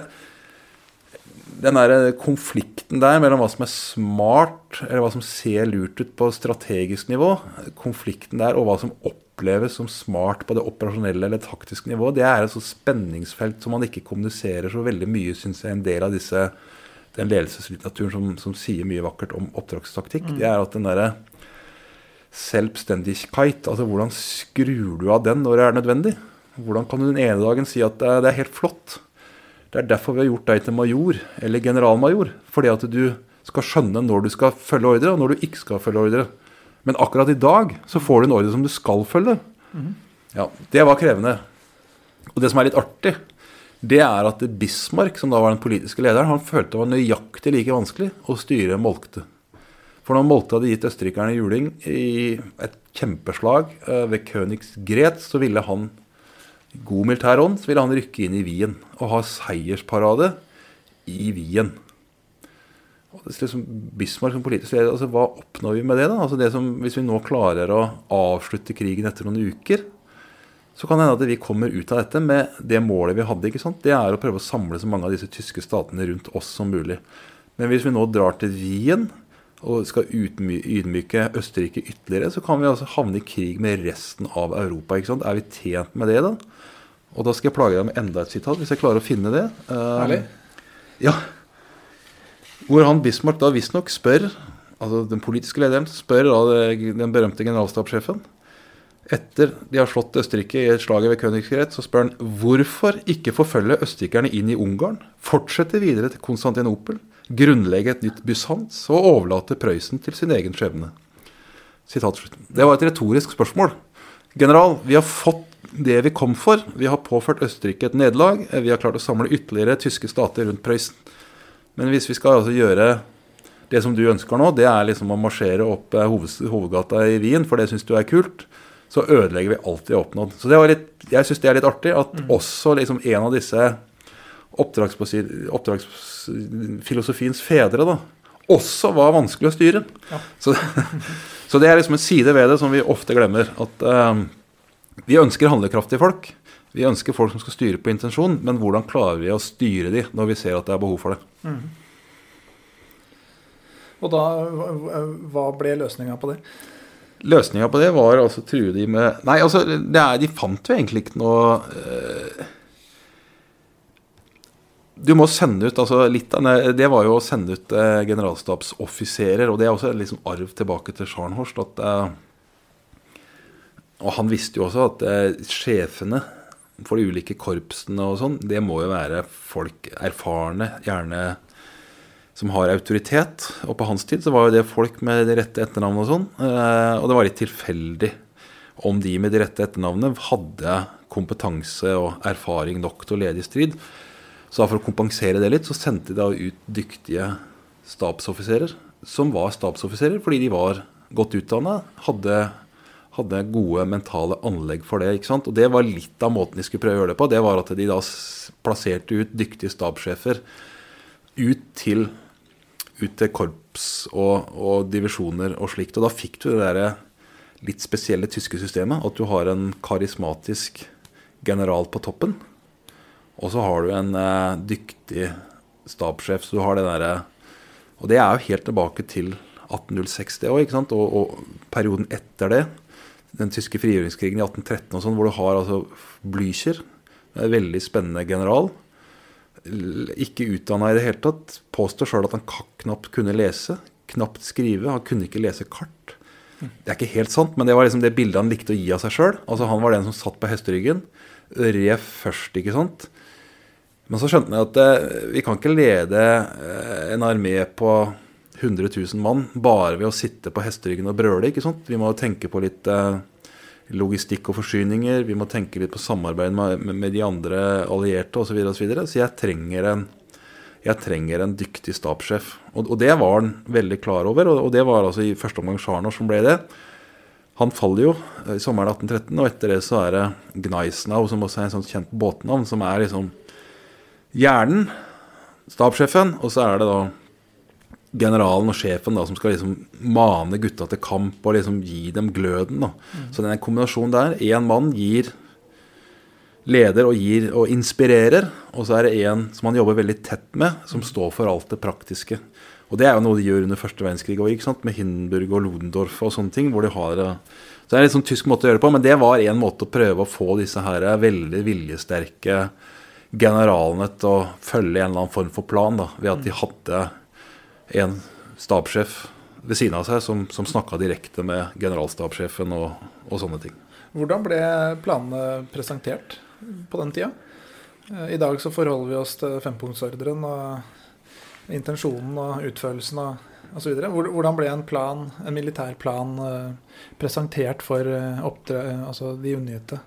den der konflikten der mellom hva som er smart, eller hva som ser lurt ut på strategisk nivå, konflikten der og hva som oppleves som smart på det operasjonelle eller taktiske nivå, det er et sånt spenningsfelt som man ikke kommuniserer så veldig mye, syns jeg, en del av disse den ledelseslitteraturen som, som sier mye vakkert om oppdragstaktikk. Det er at den derre selvstendigkeit, altså hvordan skrur du av den når det er nødvendig? Hvordan kan du den ene dagen si at det er, helt flott? Det er derfor vi har gjort deg til major, eller generalmajor. Fordi at du skal skjønne når du skal følge ordre, og når du ikke skal følge ordre. Men akkurat i dag så får du en ordre som du skal følge. Ja, Det var krevende. Og det som er litt artig, det er at Bismarck, som da var den politiske lederen, han følte det var nøyaktig like vanskelig å styre Molkte. For når Moltke hadde gitt østerrikerne juling i et kjempeslag ved Königs Gret, så ville han god militær ånd så ville han rykke inn i Wien og ha seiersparade i Wien. Og det liksom Bismarck som politisk leder, altså Hva oppnår vi med det? da? Altså det som, Hvis vi nå klarer å avslutte krigen etter noen uker, så kan det hende at vi kommer ut av dette med det målet vi hadde. ikke sant? Det er å prøve å samle så mange av disse tyske statene rundt oss som mulig. Men hvis vi nå drar til Wien og skal ydmyke Østerrike ytterligere, så kan vi altså havne i krig med resten av Europa. ikke sant? Er vi tjent med det, da? Og da skal jeg plage deg med enda et sitat, hvis jeg klarer å finne det. Herlig. Ja. Hvor han Bismarck da visstnok spør altså den politiske lederen spør da den berømte generalstabssjefen etter de har slått Østerrike i slaget ved Königsgret, så spør han hvorfor ikke forfølge østerrikerne inn i Ungarn, fortsette videre til Konstantinopel, grunnlegge et nytt Bysants og overlate Prøysen til sin egen skjebne. Det var et retorisk spørsmål. General, vi har fått det vi kom for. Vi har påført Østerrike et nederlag. Vi har klart å samle ytterligere tyske stater rundt Prøysen. Men hvis vi skal altså gjøre det som du ønsker nå, det er liksom å marsjere opp hovedgata i Wien, for det syns du er kult så ødelegger vi alt vi har oppnådd. Så det var litt, jeg syns det er litt artig at mm. også liksom en av disse oppdragsfilosofiens fedre da, også var vanskelig å styre. Ja. Så, (laughs) så, det er liksom en side ved det som vi ofte glemmer. At uh, vi ønsker handlekraftige folk. Vi ønsker folk som skal styre på intensjon, men hvordan klarer vi å styre de når vi ser at det er behov for det? Mm. Og da, hva ble løsninga på det? Løsninga på det var altså true de med Nei, altså, er, de fant jo egentlig ikke noe øh, Du må sende ut altså litt av Det var jo å sende ut uh, generalstabsoffiserer, og det er også liksom arv tilbake til Scharnhorst. At, uh, og han visste jo også at sjefene for de ulike korpsene og sånn, det må jo være folk erfarne, gjerne som har autoritet. Og på hans tid så var jo det folk med det rette etternavnet og sånn. Eh, og det var litt tilfeldig om de med de rette etternavnene hadde kompetanse og erfaring nok til å lede i strid. Så for å kompensere det litt, så sendte de da ut dyktige stabsoffiserer. Som var stabsoffiserer fordi de var godt utdanna, hadde, hadde, gode mentale anlegg for det. ikke sant? Og det var litt av måten de skulle prøve å gjøre det på. Det var at de da plasserte ut dyktige stabssjefer ut til ut til korps og, og, divisjoner og slikt. Og da fikk du det der litt spesielle tyske systemet. At du har en karismatisk general på toppen. Og så har du en eh, dyktig stabssjef. Så du har det derre Og det er jo helt tilbake til 1806, det òg, og, og perioden etter det. Den tyske frigjøringskrigen i 1813 og sånn, hvor du har altså Blücher, en veldig spennende general ikke utdanna i det hele tatt. Påstår sjøl at han knapt kunne lese, knapt skrive. Han kunne ikke lese kart. Det er ikke helt sant, men det var liksom det bildet han likte å gi av seg sjøl. Altså, han var den som satt på hesteryggen. Rev først, ikke sant. Men så skjønte han at eh, vi kan ikke lede eh, en armé på 100 000 mann bare ved å sitte på hesteryggen og brøle. ikke sant? Vi må tenke på litt eh, logistikk og forsyninger. Vi må tenke litt på samarbeid med, de andre allierte osv. Så, videre, og så, videre. så jeg trenger en jeg trenger en dyktig stabssjef. Og, og, det var han veldig klar over. Og, og det var altså i første omgang Scharner som ble det. Han faller jo i sommeren 1813, og etter det så er det Gneisnau, som også er en sånn kjent båtnavn, som er liksom hjernen, stabssjefen, og så er det da generalen og sjefen da, som skal liksom mane gutta til kamp og liksom gi dem gløden. da. Mm. Så den kombinasjonen der Én mann gir leder og gir og inspirerer, og så er det en som han jobber veldig tett med, som står for alt det praktiske. Og det er jo noe de gjør under første verdenskrig òg, med Hindenburg og Ludendorff og sånne ting. hvor de har... Eh, så det er en litt sånn tysk måte å gjøre det på, men det var en måte å prøve å få disse her veldig viljesterke generalene til å følge en eller annen form for plan, da, ved at de hadde en stabssjef ved siden av seg som, som snakka direkte med generalstabssjefen og, og, sånne ting. Hvordan ble planene presentert på den tida? I dag så forholder vi oss til fempunktsordren og intensjonen og utførelsen og osv. Hvordan ble en plan, en militær plan presentert for altså de unngitte?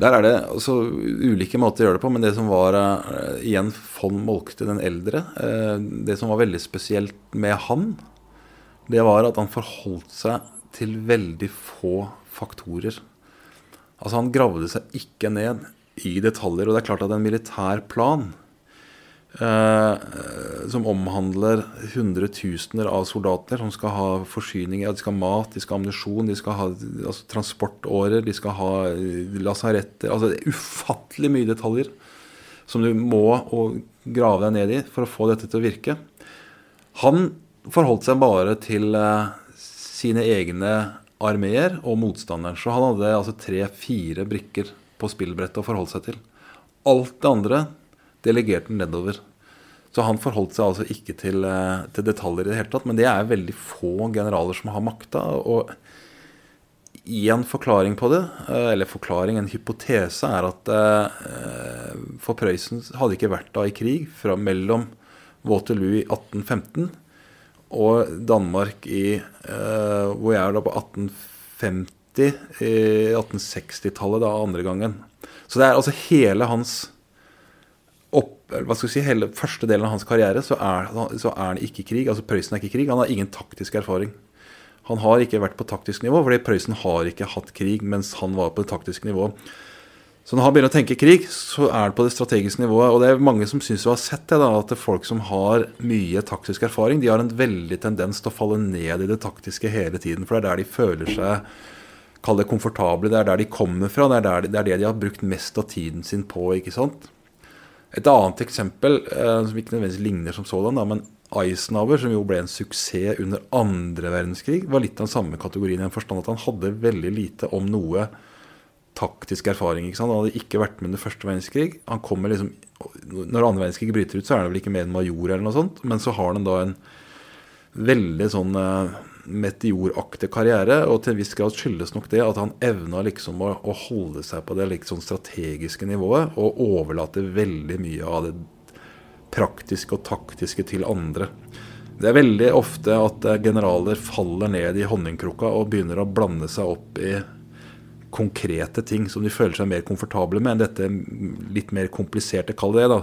Der er det altså ulike måter å gjøre det på, men det som var uh, igjen von Molkte den eldre uh, Det som var veldig spesielt med han, det var at han forholdt seg til veldig få faktorer. Altså Han gravde seg ikke ned i detaljer. Og det er klart at en militær plan Eh, som omhandler hundretusener av soldater som skal ha forsyninger. De skal ha mat, de skal ha ammunisjon, de skal ha altså, transportårer, de skal ha eh, lasaretter Altså det er ufattelig mye detaljer som du må grave deg ned i for å få dette til å virke. Han forholdt seg bare til uh, sine egne armeer og motstanderen. Så han hadde altså tre-fire brikker på spillbrettet å forholde seg til. Alt det andre delegerte den nedover. Så han forholdt seg altså ikke til, eh, til, detaljer i det hele tatt. Men det er veldig få generaler som har makta. Og en forklaring på det, eh, eller forklaring, en hypotese, er at eh, for Prøysen hadde ikke vært da i krig fra mellom Waterloo i 1815 og Danmark i Hvor jeg er da på 1850, i 1860-tallet, da andre gangen. Så det er altså hele hans hva skal vi si, hele første delen av hans karriere så er, så er han ikke i krig. altså Prøysen er ikke i krig. Han har ingen taktisk erfaring. Han har ikke vært på taktisk nivå, fordi Prøysen har ikke hatt krig mens han var på det taktiske nivået. Så når han begynner å tenke krig, så er det på det strategiske nivået. Og det er mange som syns vi har sett det, da, at det er folk som har mye taktisk erfaring, de har en veldig tendens til å falle ned i det taktiske hele tiden. For det er der de føler seg Kall det komfortable. Det er der de kommer fra. Det er, der, det er det de har brukt mest av tiden sin på. ikke sant? Et annet eksempel, eh, som ikke nødvendigvis ligner som sådan, da, men Eisenhower, som jo ble en suksess under andre verdenskrig, var litt av den samme kategorien i den forstand at han hadde veldig lite om noe taktisk erfaring. ikke sant? Han hadde ikke vært med under første verdenskrig. Han liksom, Når andre verdenskrig bryter ut, så er han vel ikke mer enn major, eller noe sånt, men så har han da en veldig sånn eh, meteoraktig karriere. Og til en viss grad skyldes nok det at han evna liksom å, å, holde seg på det liksom strategiske nivået og overlate veldig mye av det praktiske og taktiske til andre. Det er veldig ofte at eh, generaler faller ned i honningkrukka og begynner å blande seg opp i konkrete ting som de føler seg mer komfortable med enn dette litt mer kompliserte, kall det da,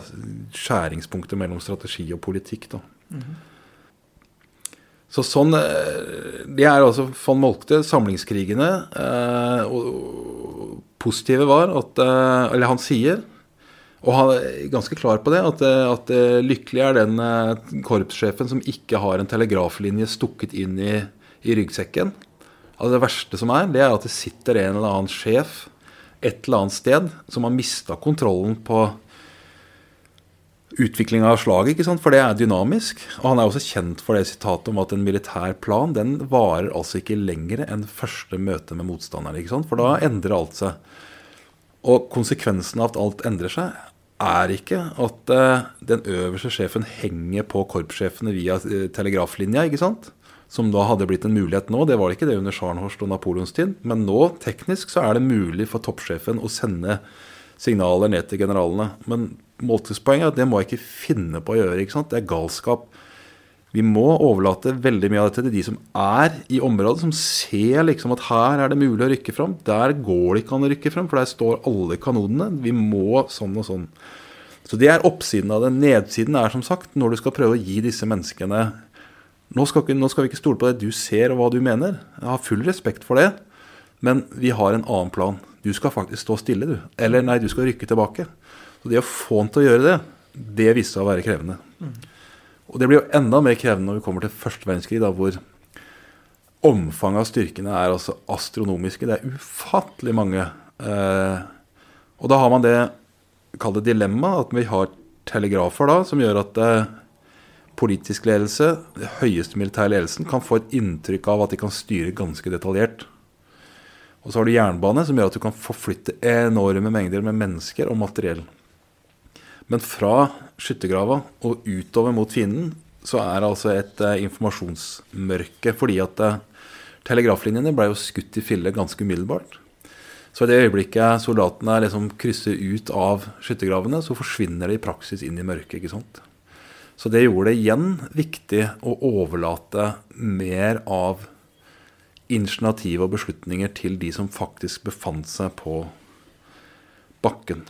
skjæringspunktet mellom strategi og politikk. da. Mm -hmm. Så sånn eh, Det er altså von Molkte, samlingskrigene. Eh, og positive var at eh, Eller han sier, og han er ganske klar på det, at, at lykkelig er den korpssjefen som ikke har en telegraflinje stukket inn i, i ryggsekken. Altså det verste som er, det er at det sitter en eller annen sjef et eller annet sted som har mista kontrollen på utvikling av slaget, ikke sant? for det er dynamisk. Og han er også kjent for det sitatet om at en militær plan den varer altså ikke lenger enn første møte med motstanderen. ikke sant? For da endrer alt seg. Og konsekvensen av at alt endrer seg, er ikke at uh, den øverste sjefen henger på korpssjefene via uh, telegraflinja, ikke sant? som da hadde blitt en mulighet nå. Det var ikke det under Scharnhorst og Napoleons tid. Men nå, teknisk, så er det mulig for toppsjefen å sende signaler ned til generalene. Men måltidspoenget er at det må jeg ikke finne på å gjøre. ikke sant? Det er galskap. Vi må overlate veldig mye av dette til de som er i området, som ser liksom at her er det mulig å rykke fram. Der går det ikke an å rykke fram, for der står alle kanonene. Vi må sånn og sånn. Så det er oppsiden av det. Nedsiden er som sagt når du skal prøve å gi disse menneskene nå skal, ikke, nå skal vi ikke stole på det du ser og hva du mener. Jeg har full respekt for det. Men vi har en annen plan. Du skal faktisk stå stille, du. Eller nei, du skal rykke tilbake. Så det å få han til å gjøre det, det viste seg å være krevende. Mm. Og det blir jo enda mer krevende når vi kommer til første verdenskrig, da, hvor omfanget av styrkene er altså astronomiske. Det er ufattelig mange. Eh, og da har man det kall det dilemma, at vi har telegrafer da, som gjør at eh, politisk ledelse, den høyeste militære ledelsen, kan få et inntrykk av at de kan styre ganske detaljert. Og så har du jernbane, som gjør at du kan forflytte enorme mengder med mennesker og materiell. Men fra skyttergrava og utover mot fienden så er det altså et eh, informasjonsmørke. Fordi at eh, telegraflinjene ble jo skutt i fille ganske umiddelbart. Så i det øyeblikket soldatene liksom krysser ut av skyttergravene, så forsvinner de i praksis inn i mørket. ikke sant? Så det gjorde det igjen viktig å overlate mer av initiativ og beslutninger til de som faktisk befant seg på bakken.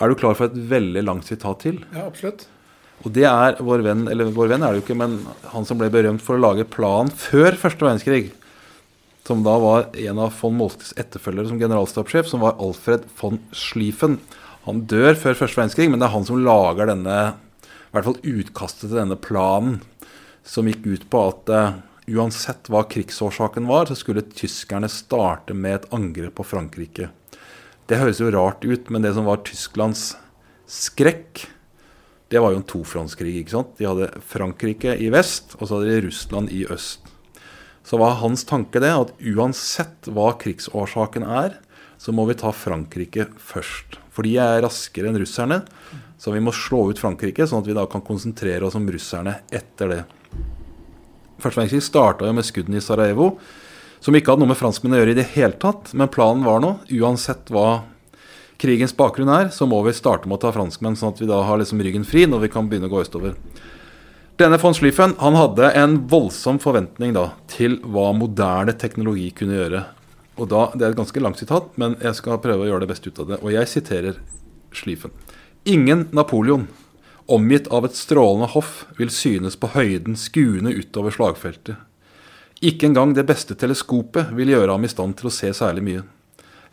Er du klar for et veldig langt sitat til? Ja, absolutt. Og det er vår venn, eller vår venn er det jo ikke, men han som ble berømt for å lage planen før første verdenskrig. Som da var en av von Moltkes etterfølgere som generalstabssjef, som var Alfred von Schlieffen. Han dør før første verdenskrig, men det er han som lager denne i hvert fall utkastet til denne planen, som gikk ut på at uh, uansett hva krigsårsaken var, så skulle tyskerne starte med et angrep på Frankrike. Det høres jo rart ut, men det som var Tysklands skrekk, det var jo en tofrontskrig. ikke sant? De hadde Frankrike i vest, og så hadde de Russland i øst. Så var hans tanke det at uansett hva krigsårsaken er, så må vi ta Frankrike først. For de er raskere enn russerne. Så vi må slå ut Frankrike, sånn at vi da kan konsentrere oss om russerne etter det. Første verdenskrig starta med skuddene i Sarajevo, som ikke hadde noe med franskmennene å gjøre i det hele tatt. Men planen var nå, uansett hva krigens bakgrunn er, så må vi starte med å ta franskmenn, sånn at vi da har liksom ryggen fri når vi kan begynne å gå østover. Denne von Schlieffen han hadde en voldsom forventning da, til hva moderne teknologi kunne gjøre. Og da, Det er et ganske langt sitat, men jeg skal prøve å gjøre det beste ut av det. Og jeg siterer Schlieffen. Ingen Napoleon, omgitt av et strålende hoff, vil synes på høyden skuende utover slagfeltet. Ikke engang det beste teleskopet vil gjøre ham i stand til å se særlig mye.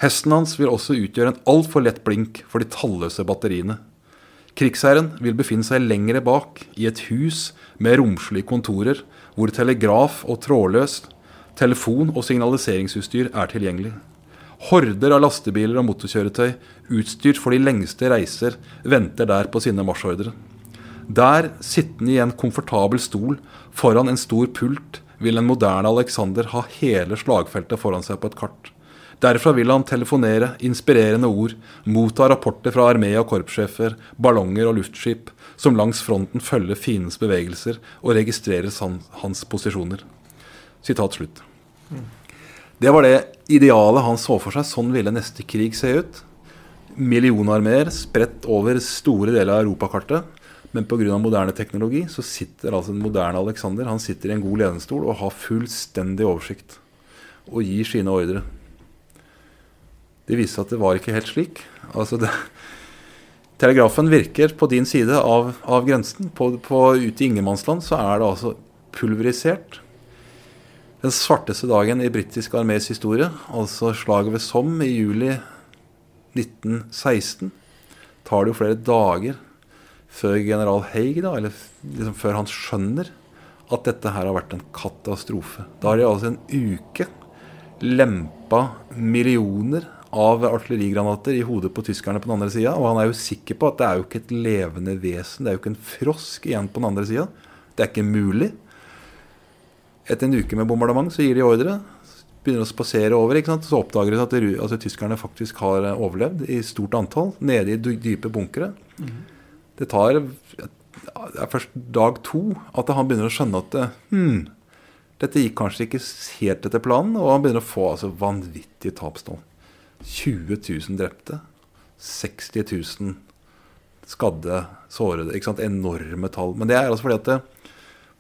Hesten hans vil også utgjøre en altfor lett blink for de talløse batteriene. Krigsherren vil befinne seg lengre bak, i et hus med romslige kontorer, hvor telegraf og trådløst, telefon og signaliseringsutstyr er tilgjengelig. Horder av lastebiler og motorkjøretøy, utstyrt for de lengste reiser, venter der på sine marsjordre. Der, sittende i en komfortabel stol foran en stor pult, vil en moderne Alexander ha hele slagfeltet foran seg på et kart. Derfra vil han telefonere, inspirerende ord, motta rapporter fra armé- og korpssjefer, ballonger og luftskip, som langs fronten følger fiendens bevegelser og registrerer hans posisjoner. Sitat slutt. Det var det idealet han så for seg. Sånn ville neste krig se ut. Millionarmeer spredt over store deler av europakartet. Men pga. moderne teknologi så sitter altså den moderne Alexander han sitter i en god ledestol og har fullstendig oversikt. Og gir sine ordre. Det viste seg at det var ikke helt slik. Altså det, telegrafen virker på din side av, av grensen. På, på, ute i ingenmannsland så er det altså pulverisert. Den svarteste dagen i britisk armés historie, altså slaget ved Somme i juli 1916, tar det jo flere dager før general Haig, da, eller liksom før han skjønner at dette her har vært en katastrofe. Da har de altså en uke lempa millioner av artillerigranater i hodet på tyskerne på den andre sida. Og han er jo sikker på at det er jo ikke et levende vesen, det er jo ikke en frosk igjen på den andre sida. Det er ikke mulig. Etter en uke med bombardement så gir de ordre. Begynner å spasere over. ikke sant? Så oppdager de at det, altså, tyskerne faktisk har overlevd i stort antall. Nede i dype bunkere. Mm. Det tar det er først dag to at han begynner å skjønne at hmm, dette gikk kanskje ikke helt etter planen. Og han begynner å få altså, vanvittige tapstall. 20 000 drepte. 60 000 skadde, sårede. ikke sant, Enorme tall. Men det er altså fordi at det,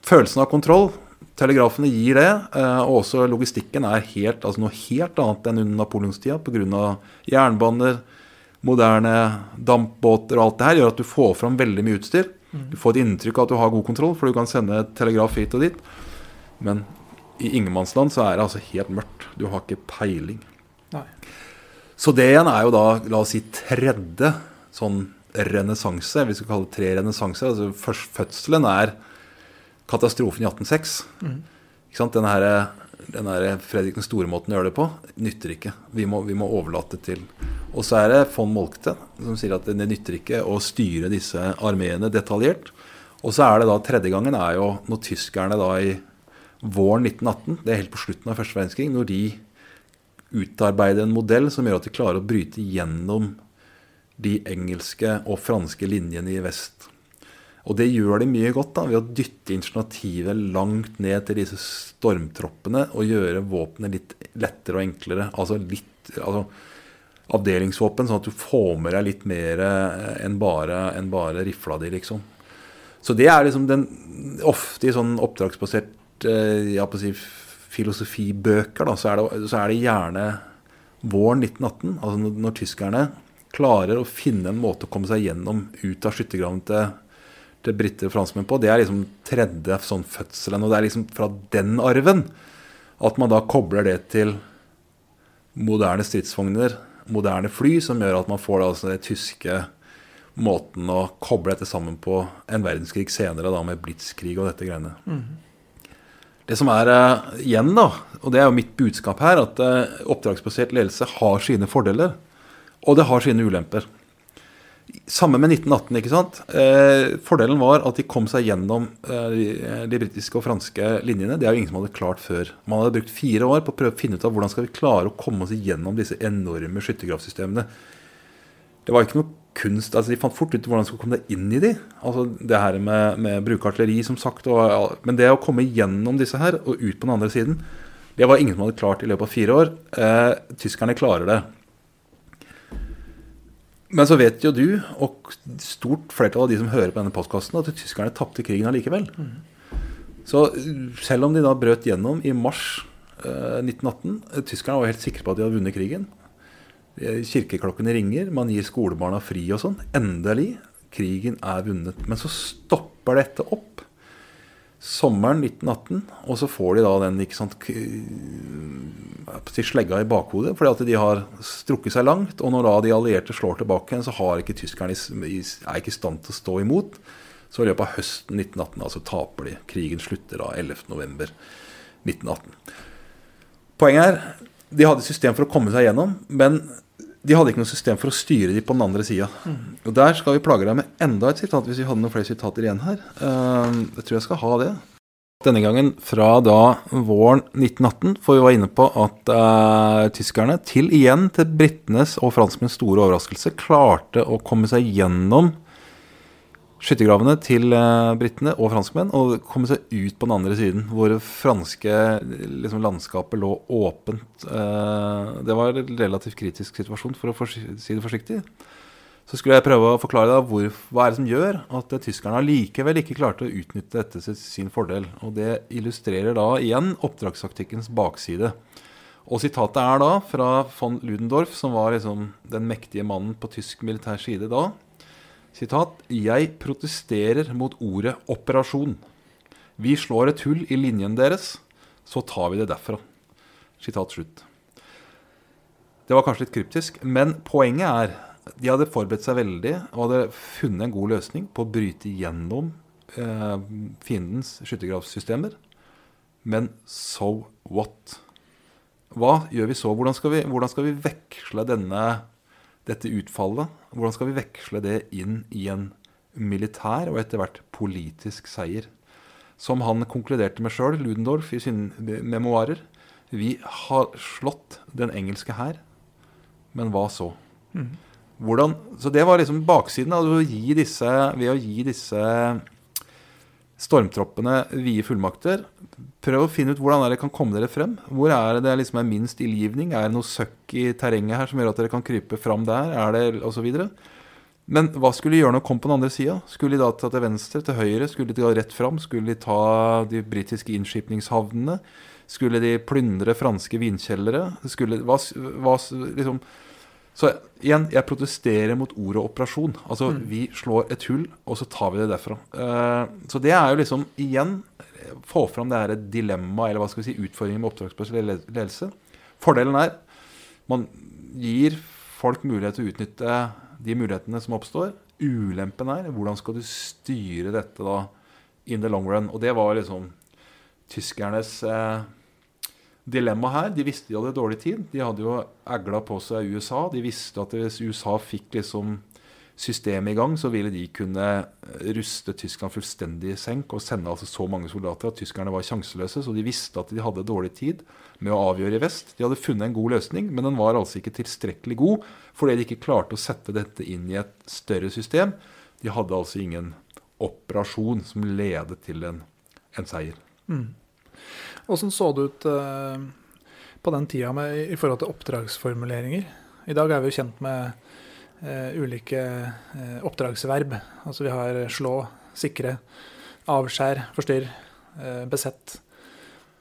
følelsen av kontroll Telegrafene gir det, eh, og også logistikken er helt, altså noe helt annet enn under napoleonstida pga. jernbaner, moderne dampbåter og alt det her gjør at du får fram veldig mye utstyr. Du får et inntrykk av at du har god kontroll, for du kan sende telegraf hit og dit. Men i ingenmannsland så er det altså helt mørkt. Du har ikke peiling. Nei. Så det igjen er jo da, la oss si, tredje sånn renessanse. Vi skal kalle det tre renessanser. Altså først, fødselen er katastrofen i 1806. Mm. Ikke sant? Denne her, den der Fredrik den store-måten å gjøre det på nytter ikke. Vi må, vi må overlate til Og så er det von Molkte som sier at det nytter ikke å styre disse armeene detaljert. Og så er det da tredje gangen er jo når tyskerne da i våren 1918, det er helt på slutten av første verdenskrig, når de utarbeider en modell som gjør at de klarer å bryte gjennom de engelske og franske linjene i vest. Og det gjør de mye godt da, ved å dytte initiativet langt ned til disse stormtroppene og gjøre våpenet litt lettere og enklere. Altså litt altså, avdelingsvåpen, sånn at du får med deg litt mer eh, enn bare, enn bare rifla di, liksom. Så det er liksom den Ofte i sånn oppdragsbasert eh, å si, filosofibøker, da, så er, det, så er det gjerne våren 1918, altså når, når tyskerne klarer å finne en måte å komme seg gjennom ut av skyttergraven til, til briter og franskmenn på. Det er liksom tredje sånn fødselen. Og det er liksom fra den arven at man da kobler det til moderne stridsvogner, moderne fly, som gjør at man får da altså den tyske måten å koble dette sammen på en verdenskrig senere, da med blitskrig og dette greiene. Mm. Det som er uh, igjen, da, og det er jo mitt budskap her, at uh, oppdragsbasert ledelse har sine fordeler. Og det har sine ulemper. Samme med 1918. ikke sant? Eh, fordelen var at de kom seg gjennom eh, de, de britiske og franske linjene. Det er jo ingen som hadde klart før. Man hadde brukt fire år på å prøve å finne ut av hvordan skal vi klare å komme oss gjennom disse enorme skyttergravsystemene. Det var ikke noe kunst. altså De fant fort ut hvordan de skulle komme deg inn i de. Altså Det her med, med bruke artilleri, som sagt. Og, men det å komme gjennom disse her og ut på den andre siden, det var ingen som hadde klart i løpet av fire år. Eh, tyskerne klarer det. Men så vet jo du, og stort flertall av de som hører på denne postkassen, at tyskerne tapte krigen allikevel. Mm. Så selv om de da brøt gjennom i mars eh, 1918 eh, Tyskerne var helt sikre på at de hadde vunnet krigen. Eh, kirkeklokkene ringer, man gir skolebarna fri og sånn. Endelig. Krigen er vunnet. Men så stopper dette opp sommeren 1918, og så får de da den ikke sant, slegga i bakhodet fordi at de har strukket seg langt. Og når da de allierte slår tilbake, så har ikke tyskerne er ikke i stand til å stå imot. Så i løpet av høsten 1918 altså taper de. Krigen slutter da 11.11.1918. Poenget er de hadde et system for å komme seg gjennom, men de hadde ikke noe system for å styre dem på den andre sida. Mm. Og der skal vi plage deg med enda et sitat, hvis vi hadde noen flere sitater igjen her. Uh, jeg tror jeg skal ha det. Denne gangen fra da våren 1918, for vi var inne på at uh, tyskerne, til igjen til britenes og franskmenns store overraskelse, klarte å komme seg gjennom skyttergravene til eh, britene og franskmenn og komme seg ut på den andre siden, hvor det franske liksom, landskapet lå åpent. Eh, det var en relativt kritisk situasjon, for å si det forsiktig. Så skulle jeg prøve å forklare deg hvor, hva er det som gjør at tyskerne likevel ikke klarte å utnytte dette til sin fordel. Og Det illustrerer da igjen oppdragstaktikkens bakside. Og Sitatet er da fra von Ludendorff, som var liksom den mektige mannen på tysk militær side da. Sitat, 'Jeg protesterer mot ordet operasjon'. Vi slår et hull i linjen deres, så tar vi det derfra. Sitat slutt. Det var kanskje litt kryptisk, men poenget er de hadde forberedt seg veldig og hadde funnet en god løsning på å bryte gjennom eh, fiendens skyttergravssystemer. Men so what? Hva gjør vi så? Hvordan skal vi, hvordan skal vi veksle denne dette utfallet, hvordan skal vi veksle det inn i en militær og etter hvert politisk seier? Som han konkluderte med sjøl, Ludendorff, i sine memoarer. Vi har slått den engelske hær, men hva så? Mm. Hvordan, så det var liksom baksiden av å gi disse, ved å gi disse stormtroppene vide fullmakter. Prøv å finne ut hvordan dere kan komme dere frem. Hvor er det det liksom er minst ildgivning? Er det noe søkk i terrenget her som gjør at dere kan krype fram der? Er det osv.? Men hva skulle de gjøre når de kom på den andre sida? Skulle de da ta til venstre, til høyre? Skulle de gå rett fram? Skulle de ta de britiske innskipningshavnene? Skulle de plyndre franske vinkjellere? Skulle, hva, hva, liksom, så igjen, jeg protesterer mot ordet operasjon. Altså, mm. vi slår et hull, og så tar vi det derfra. Uh, så det er jo liksom, igjen, få fram det her dilemmaet, eller hva skal vi si, utfordringen med oppdragsbasert ledelse. Fordelen er man gir folk mulighet til å utnytte de mulighetene som oppstår. Ulempen er hvordan skal du styre dette da in the long run. Og det var liksom tyskernes eh, dilemma her. De visste de hadde dårlig tid. De hadde jo egla på seg USA. De visste at hvis USA fikk liksom systemet i gang, så ville de kunne ruste Tyskland fullstendig i senk og sende altså så mange soldater at tyskerne var sjanseløse. Så de visste at de hadde dårlig tid med å avgjøre i vest. De hadde funnet en god løsning, men den var altså ikke tilstrekkelig god fordi de ikke klarte å sette dette inn i et større system. De hadde altså ingen operasjon som ledet til en, en seier. Mm. Åssen så det ut uh, på den tida med, i forhold til oppdragsformuleringer I dag er vi jo kjent med eh, ulike eh, oppdragsverb. Altså vi har slå, sikre, avskjær, forstyrr, eh, besett.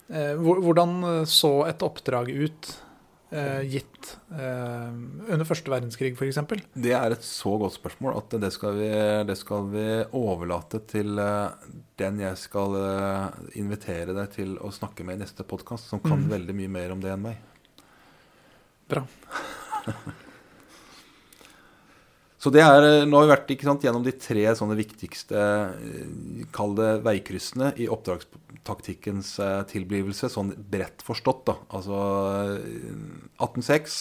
Eh, hvordan så et oppdrag ut eh, gitt eh, under første verdenskrig, f.eks.? Det er et så godt spørsmål at det skal vi, det skal vi overlate til eh, den jeg skal eh, invitere deg til å snakke med i neste podkast, som kan mm. veldig mye mer om det enn meg. Bra. (laughs) Så det er, eh, Nå har vi vært sant, gjennom de tre sånne viktigste eh, kall det veikryssene i oppdragstaktikkens eh, tilblivelse, sånn bredt forstått. da. Altså eh, 1806,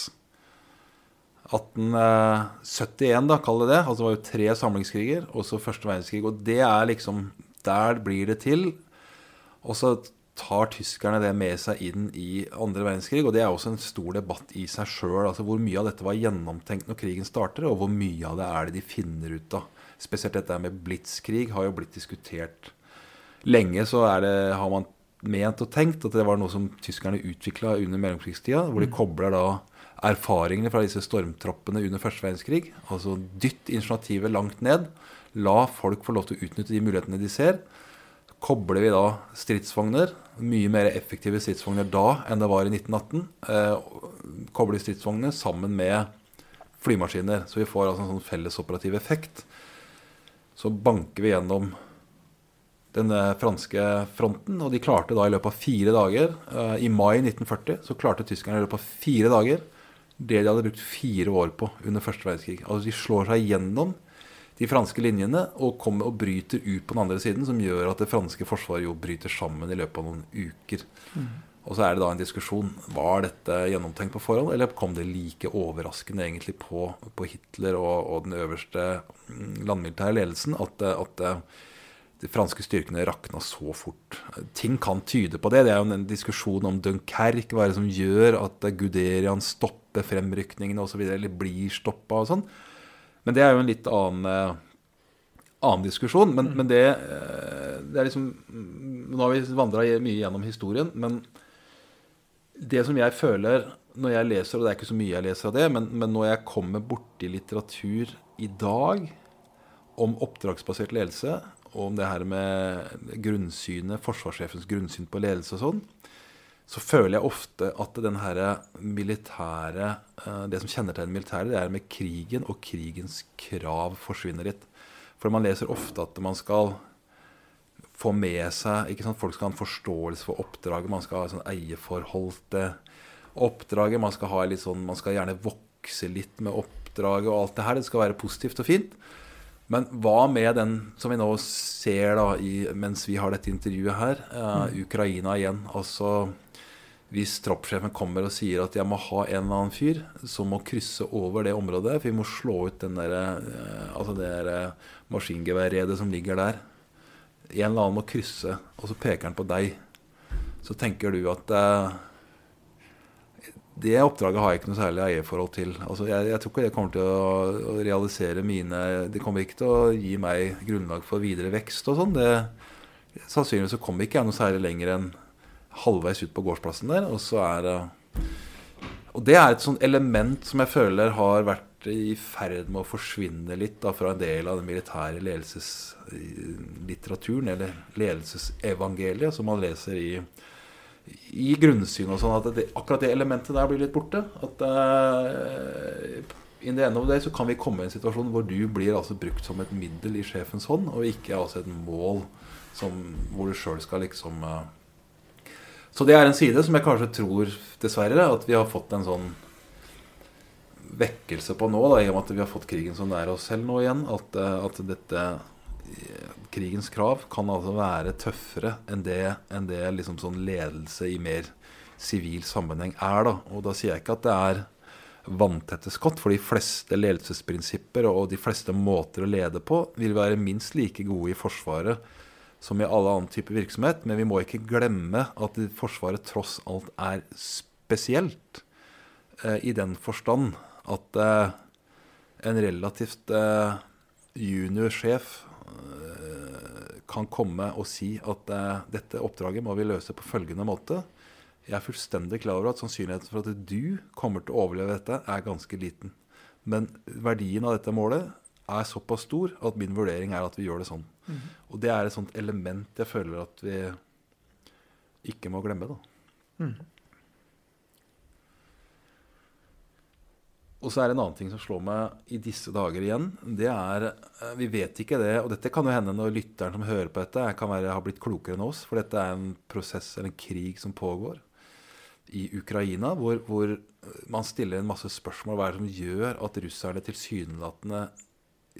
1871, da, kall det det. Altså det var jo tre samlingskriger, og så første verdenskrig. Og det er liksom Der blir det til. Og så tar tyskerne det med seg inn i andre verdenskrig. Og det er også en stor debatt i seg sjøl. Altså hvor mye av dette var gjennomtenkt når krigen starter, og hvor mye av det er det de finner ut av. Spesielt dette med blitskrig har jo blitt diskutert lenge. Så er det, har man ment og tenkt at det var noe som tyskerne utvikla under mellomkrigstida. Hvor de kobler da erfaringene fra disse stormtroppene under første verdenskrig. Altså dytt initiativet langt ned. La folk få lov til å utnytte de mulighetene de ser kobler vi da stridsvogner, mye mer effektive stridsvogner da enn det var i 1918, eh, kobler stridsvognene sammen med flymaskiner. Så vi får altså en sånn fellesoperativ effekt. Så banker vi gjennom den franske fronten, og de klarte da i løpet av fire dager eh, I mai 1940 så klarte tyskerne i løpet av fire dager det de hadde brukt fire år på under første verdenskrig. Altså De slår seg gjennom de franske linjene og kommer og bryter ut på den andre siden, som gjør at det franske forsvaret jo bryter sammen i løpet av noen uker. Og så er det da en diskusjon var dette gjennomtenkt på forhånd, eller kom det like overraskende egentlig på, på Hitler og, og den øverste mm, landmilitære ledelsen at, at eh, de franske styrkene rakna så fort. Ting kan tyde på det. Det er jo en diskusjon om Dunkerque, hva er det som gjør at Guderian stopper fremrykningene osv., eller blir stoppa og sånn. Men det er jo en litt annen, eh, annen diskusjon. Men, men det, eh, det er liksom mm, Nå har vi vandra mye gjennom historien, men det som jeg føler når jeg leser, og det er ikke så mye jeg leser av det, men, men når jeg kommer borti litteratur i dag om oppdragsbasert ledelse, og om det her med grunnsynet, forsvarssjefens grunnsyn på ledelse og sånn, så føler jeg ofte at den militære eh, Det som kjennetegner militæret, det er med krigen og krigens krav forsvinner litt. For man leser ofte at man skal få med seg ikke sant? Folk skal ha en forståelse for oppdraget. Man skal ha sånn eierforhold til oppdraget. Man skal, ha litt sånn, man skal gjerne vokse litt med oppdraget og alt det her. Det skal være positivt og fint. Men hva med den som vi nå ser da i, mens vi har dette intervjuet her, eh, Ukraina igjen. Altså hvis troppssjefen kommer og sier at jeg må ha en eller annen fyr som må krysse over det området, for vi må slå ut den der, eh, altså det eh, maskingeværredet som ligger der. En eller annen må krysse, og så peker han på deg. Så tenker du at eh, det oppdraget har jeg ikke noe særlig eierforhold til. Altså, jeg, jeg tror ikke det kommer til å, å realisere mine Det kommer ikke til å gi meg grunnlag for videre vekst og sånn. Sannsynligvis så kommer ikke jeg noe særlig lenger enn halvveis ut på gårdsplassen der. Og så er det Og det er et sånt element som jeg føler har vært i ferd med å forsvinne litt da, fra en del av den militære ledelseslitteraturen, eller ledelsesevangeliet, som man leser i i grunnsyn og sånn at det, akkurat det elementet der blir litt borte. At uh, in the end of day så kan vi komme i en situasjon hvor du blir altså brukt som et middel i sjefens hånd, og ikke altså et mål som, hvor du sjøl skal liksom uh, Så det er en side som jeg kanskje tror, dessverre, at vi har fått en sånn vekkelse på nå, da, i og med at vi har fått krigen så nær oss selv nå igjen. At, uh, at dette krigens krav kan altså være tøffere enn det, enn det liksom sånn ledelse i mer sivil sammenheng er. da, Og da sier jeg ikke at det er vanntette skott, for de fleste ledelsesprinsipper og de fleste måter å lede på vil være minst like gode i Forsvaret som i alle annen type virksomhet. Men vi må ikke glemme at Forsvaret tross alt er spesielt eh, i den forstand at eh, en relativt eh, junior sjef kan komme og si at uh, dette oppdraget må vi løse på følgende måte. Jeg er fullstendig klar over at sannsynligheten for at du kommer til å overleve dette, er ganske liten. Men verdien av dette målet er såpass stor at min vurdering er at vi gjør det sånn. Mm. Og det er et sånt element jeg føler at vi ikke må glemme, da. Mm. Og så er det en annen ting som slår meg i disse dager igjen. Det er eh, Vi vet ikke det, og dette kan jo hende når lytteren som hører på dette, kan være, har blitt klokere enn oss, for dette er en prosess eller en krig som pågår i Ukraina, hvor, hvor man stiller en masse spørsmål. Hva er det som gjør at russerne tilsynelatende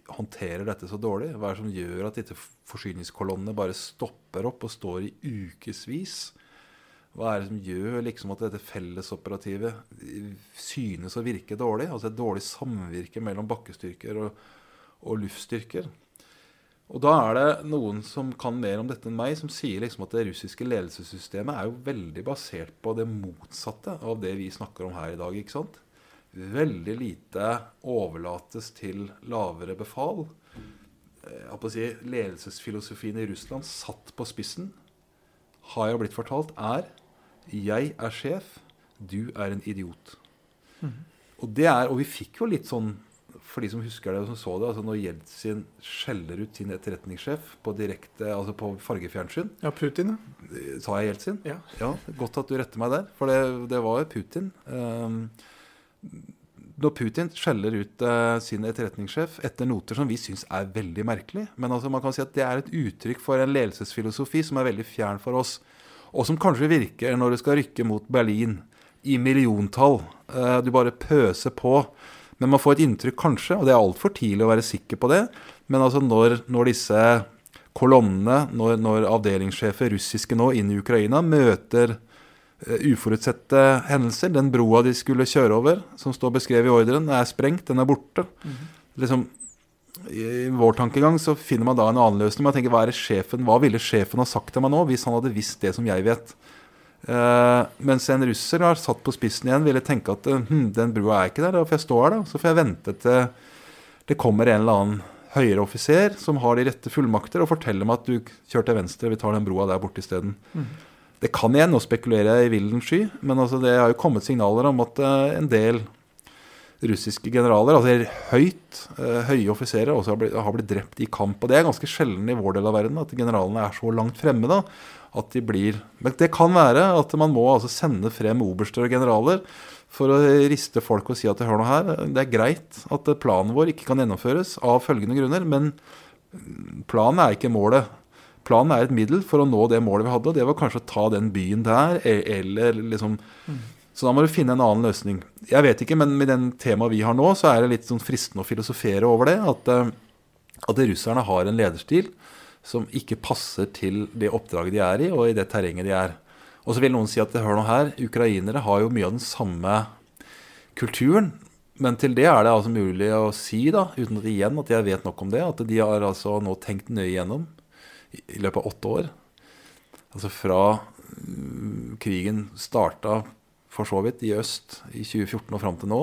håndterer dette så dårlig? Hva er det som gjør at disse forsyningskolonnene bare stopper opp og står i ukevis? Hva er det som gjør liksom at dette fellesoperativet synes å virke dårlig? Altså et dårlig samvirke mellom bakkestyrker og, og luftstyrker. Og da er det noen som kan mer om dette enn meg, som sier liksom at det russiske ledelsessystemet er jo veldig basert på det motsatte av det vi snakker om her i dag. ikke sant? Veldig lite overlates til lavere befal. Å si, Ledelsesfilosofien i Russland satt på spissen, har jeg blitt fortalt, er 'jeg er sjef, du er en idiot'. Og det er, og vi fikk jo litt sånn for de som husker det og som så det, altså når Jeltsin skjeller ut sin etterretningssjef på direkte, altså på fargefjernsyn Ja, Putin, ja. Sa jeg Jeltsin? Ja. Ja, Godt at du retter meg der, for det, det var Putin. Um, når Putin skjeller ut uh, sin etterretningssjef etter noter som vi syns er veldig merkelig Men altså man kan si at det er et uttrykk for en ledelsesfilosofi som er veldig fjern for oss, og som kanskje virker når du skal rykke mot Berlin i milliontall. Uh, du bare pøser på. Men man får et inntrykk, kanskje, og det er altfor tidlig å være sikker på det, men altså når, når disse kolonnene, når, når avdelingssjefer russiske nå inn i Ukraina møter uforutsette hendelser Den broa de skulle kjøre over, som står beskrevet i ordren, er sprengt, den er borte. Liksom, I vår tankegang så finner man da en annen løsning. Man tenker, hva, er sjefen, hva ville sjefen ha sagt til meg nå, hvis han hadde visst det som jeg vet? Uh, mens en russer har satt på spissen igjen, ville tenke at hm, den brua er ikke der, da får jeg stå her, da. Så får jeg vente til det kommer en eller annen høyere offiser som har de rette fullmakter, og forteller meg at du kjør til venstre, vi tar den broa der borte isteden. Det kan igjen, nå spekulerer jeg i villen sky, men altså det har jo kommet signaler om at uh, en del russiske generaler, altså høyt, uh, høye offiserer, også har blitt, har blitt drept i kamp. Og det er ganske sjelden i vår del av verden at generalene er så langt fremme da, at de blir Men det kan være at man må altså sende frem oberster og generaler for å riste folk og si at hør nå her, det er greit at planen vår ikke kan gjennomføres av følgende grunner, men planen er ikke målet. Planen er et middel for å nå det målet vi hadde, og det var kanskje å ta den byen der, e- eller liksom Så da må du finne en annen løsning. Jeg vet ikke, men med den temaet vi har nå, så er det litt sånn fristende å filosofere over det. At, eh, at russerne har en lederstil som ikke passer til det oppdraget de er i, og i det terrenget de er. Og så vil noen si at hør nå her, ukrainere har jo mye av den samme kulturen. Men til det er det altså mulig å si, da, uten at igjen at jeg vet nok om det, at de har altså nå tenkt nøye igjennom i, løpet av åtte år. Altså fra mm, krigen starta for så vidt i øst i 2014 og fram til nå.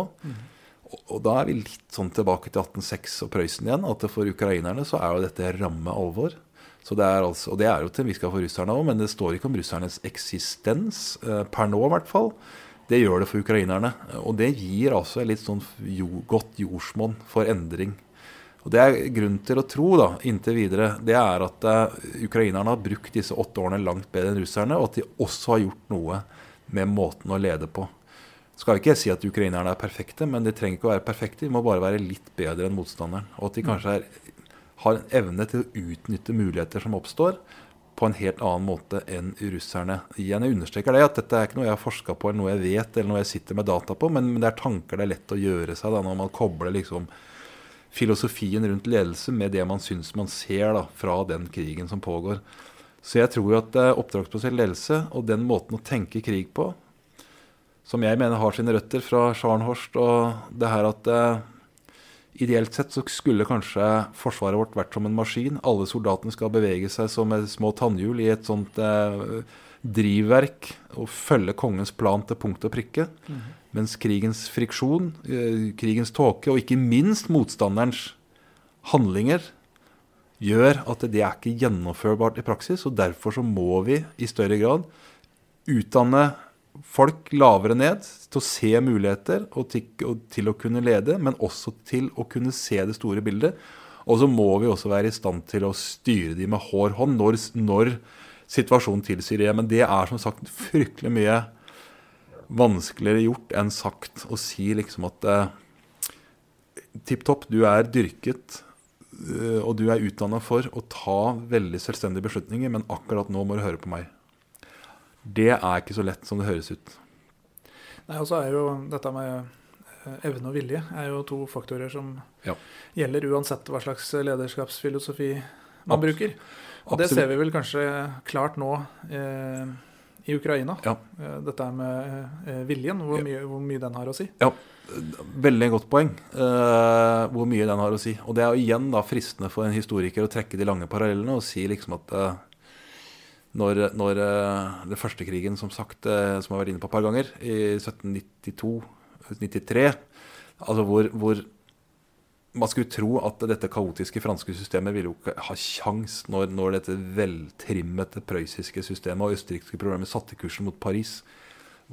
Og, og da er vi litt sånn tilbake til 1806 og Prøysen igjen. At for ukrainerne så er jo dette ramme alvor. Så det er altså, og det er jo til vi skal for russerne òg, men det står ikke om russernes eksistens eh, per nå, i hvert fall. Det gjør det for ukrainerne. Og det gir altså et litt sånn jo, godt jordsmonn for endring. Og Det er grunn til å tro da, inntil videre, det er at eh, ukrainerne har brukt disse åtte årene langt bedre enn russerne, og at de også har gjort noe med måten å lede på. Skal ikke si at ukrainerne er perfekte, men de trenger ikke å være perfekte. De må bare være litt bedre enn motstanderen. Og at de kanskje er, har en evne til å utnytte muligheter som oppstår, på en helt annen måte enn russerne. Igjen, Jeg understreker det, at dette er ikke noe jeg har forska på, eller noe jeg vet, eller noe jeg sitter med data på, men, men det er tanker det er lett å gjøre seg da, når man kobler liksom filosofien rundt ledelse med det man syns man ser da, fra den krigen som pågår. Så jeg tror at eh, oppdragsbasert ledelse og den måten å tenke krig på, som jeg mener har sine røtter fra Scharnhorst og det her at eh, Ideelt sett så skulle kanskje forsvaret vårt vært som en maskin. Alle soldatene skal bevege seg som små tannhjul i et sånt eh, drivverk og følge kongens plan til punkt og prikke. Mens krigens friksjon, eh, krigens tåke og ikke minst motstanderens handlinger gjør at det er ikke gjennomførbart i praksis. Og derfor så må vi i større grad utdanne folk lavere ned til å se muligheter og til, å kunne lede, men også til å kunne se det store bildet. Og så må vi også være i stand til å styre de med hår hånd når, når situasjonen tilsier det. Men det er som sagt fryktelig mye vanskeligere gjort enn sagt å si liksom at eh, tipp topp, du er dyrket eh, og du er utdanna for å ta veldig selvstendige beslutninger, men akkurat nå må du høre på meg. Det er ikke så lett som det høres ut. Nei, og så er jo dette med eh, evne og vilje er jo to faktorer som Ja. gjelder uansett hva slags lederskapsfilosofi man Abs- bruker. Og det ser vi vel kanskje klart nå eh, i Ukraina. Ja. Eh, dette med eh, viljen, hvor mye, hvor mye den har å si. Ja, veldig godt poeng. uh, hvor mye den har å si. Og det er jo igjen da fristende for en historiker å trekke de lange parallellene og si liksom at uh, når, når uh, den første krigen, som sagt, uh, som har vært inne på et par ganger, i 1792-93, altså hvor, hvor man skulle tro at dette kaotiske franske systemet ville jo ikke ha kjangs når, når dette veltrimmete prøyssiske systemet og østerrikske programmet satte kursen mot Paris.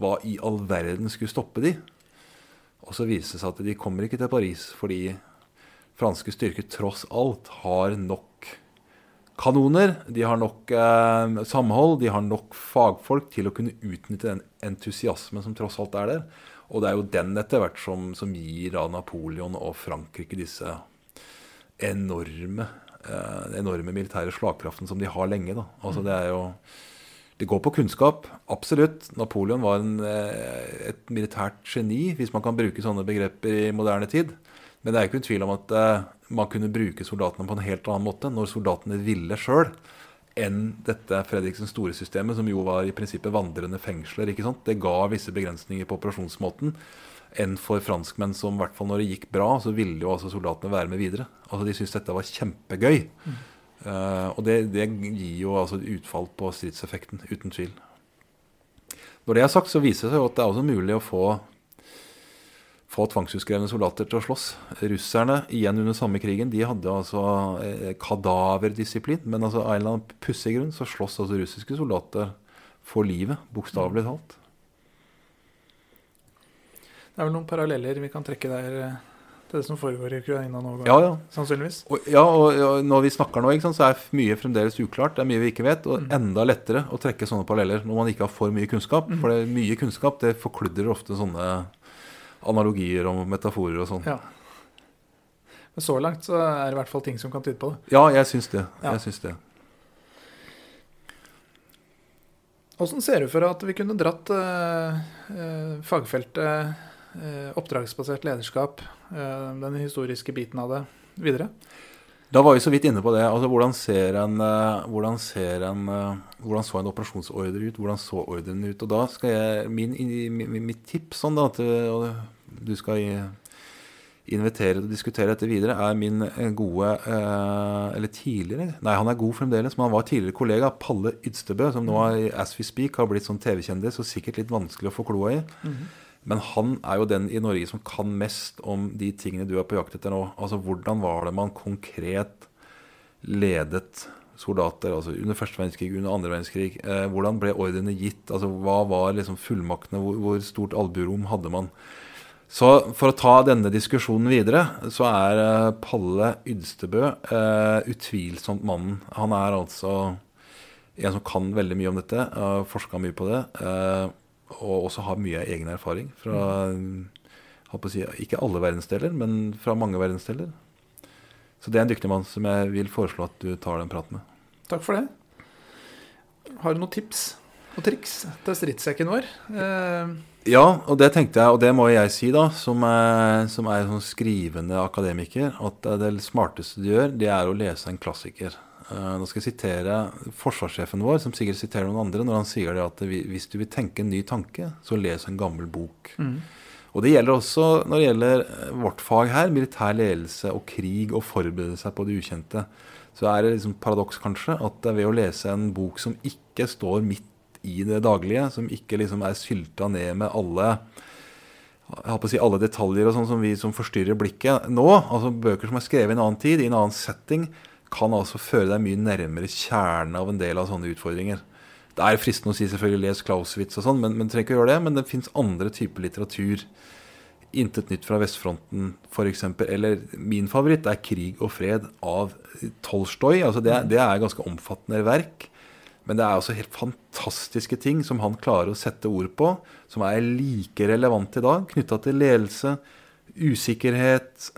Hva i all verden skulle stoppe de? Og så viser det seg at de kommer ikke til Paris fordi franske styrker tross alt har nok kanoner, de har nok eh, samhold, de har nok fagfolk til å kunne utnytte den entusiasmen som tross alt er der. Og det er jo den etter hvert som, som gir da Napoleon og Frankrike disse enorme, eh, enorme militære slagkraften som de har lenge. Da. Altså det er jo det går på kunnskap, absolutt. Napoleon var en, eh, et militært geni, hvis man kan bruke sånne begreper i moderne tid. Men det er ikke noen tvil om at eh, man kunne bruke soldatene på en helt annen måte når soldatene ville sjøl, enn dette Fredriksens store-systemet, som jo var i prinsippet vandrende fengsler. ikke sant? Det ga visse begrensninger på operasjonsmåten. Enn for franskmenn som, i hvert fall når det gikk bra, så ville jo altså soldatene være med videre. Altså De syntes dette var kjempegøy. Eh, og det, det gir jo altså utfall på stridseffekten, uten tvil. Når det er sagt, så viser det seg jo at det er også mulig å få få tvangsutskrevne soldater til å slåss. Russerne, igjen under samme krigen, de hadde altså eh, kadaverdisiplin. Men altså, av en eller annen pussig grunn så slåss altså russiske soldater for livet, bokstavelig talt. Det er vel noen paralleller vi kan trekke der eh, til det som foregår i Ukraina nå, Ja, ja. sannsynligvis. Og, ja, og, og når vi snakker nå, sant, så er mye fremdeles uklart. Det er mye vi ikke vet. Og enda lettere å trekke sånne paralleller når man ikke har for mye kunnskap. For det, mye kunnskap det forkludrer ofte sånne analogier og metaforer og sånn. Ja. Men så langt så er det i hvert fall ting som kan tyde på det. Ja, jeg syns det. Ja. Jeg syns det. Åssen ser du for deg at vi kunne dratt eh, eh, fagfeltet eh, oppdragsbasert lederskap, eh, den historiske biten av det, videre? Da var vi så vidt inne på det. altså Hvordan ser en, eh, hvordan ser en eh, hvordan så en operasjonsordre ut? Hvordan så ordren ut? Og da skal jeg, min, min, mi- Mitt tips sånn da, til du skal invitere til å diskutere dette videre, er min eh, gode eh, Eller tidligere Nei, han er god fremdeles, men han var tidligere kollega, Palle Ydstebø, som nå er, as we speak har blitt sånn TV-kjendis og sikkert litt vanskelig å få kloa i. Men han er jo den i Norge som kan mest om de tingene du er på jakt etter nå. Altså hvordan var det man konkret ledet soldater altså under første verdenskrig, under andre verdenskrig? Eh, hvordan ble ordrene gitt? Altså Hva var liksom fullmaktene? Hvor, hvor stort albuerom hadde man? Så for å ta denne diskusjonen videre, så er eh, Palle Ydstebø eh, utvilsomt mannen. Han er altså en som kan veldig mye om dette, har forska mye på det. Eh, og også har mye egen erfaring fra si, ikke alle verdensdeler, men fra mange verdensdeler. Så det er en dyktig mann som jeg vil foreslå at du tar den praten med. Takk for det. Har du noen tips og triks til stridssekken vår? Eh, Ja, og det tenkte jeg, og det må jeg si, da, som er, som er sånn skrivende akademiker, at det smarteste du gjør, det er å lese en klassiker. Eh, Nå skal jeg sitere forsvarssjefen vår, som sikkert siterer noen andre, når han sier det at hvis du vil tenke en ny tanke, så les en gammel bok. Og det gjelder også når det gjelder eh, vårt fag her, militær ledelse og krig og forberede seg på det ukjente. Så er det liksom paradoks kanskje at ved å lese en bok som ikke står midt i det daglige, som ikke liksom er sylta ned med alle jeg har på å si alle detaljer og sånn som som forstyrrer blikket nå, altså bøker som er skrevet i en annen tid, i en annen setting, kan altså føre deg mye nærmere kjernen av en del av sånne utfordringer. Det er fristende å si selvfølgelig les Klauswitz og sånn, men, men trenger ikke å gjøre det. Men det fins andre typer litteratur. 'Intet nytt fra vestfronten', f.eks. Eller min favoritt er 'Krig og fred' av Tolstoy. Altså det, det er ganske omfattende verk. Men det er også helt fantastiske ting som han klarer å sette ord på, som er like relevant i dag, knytta til ledelse, usikkerhet,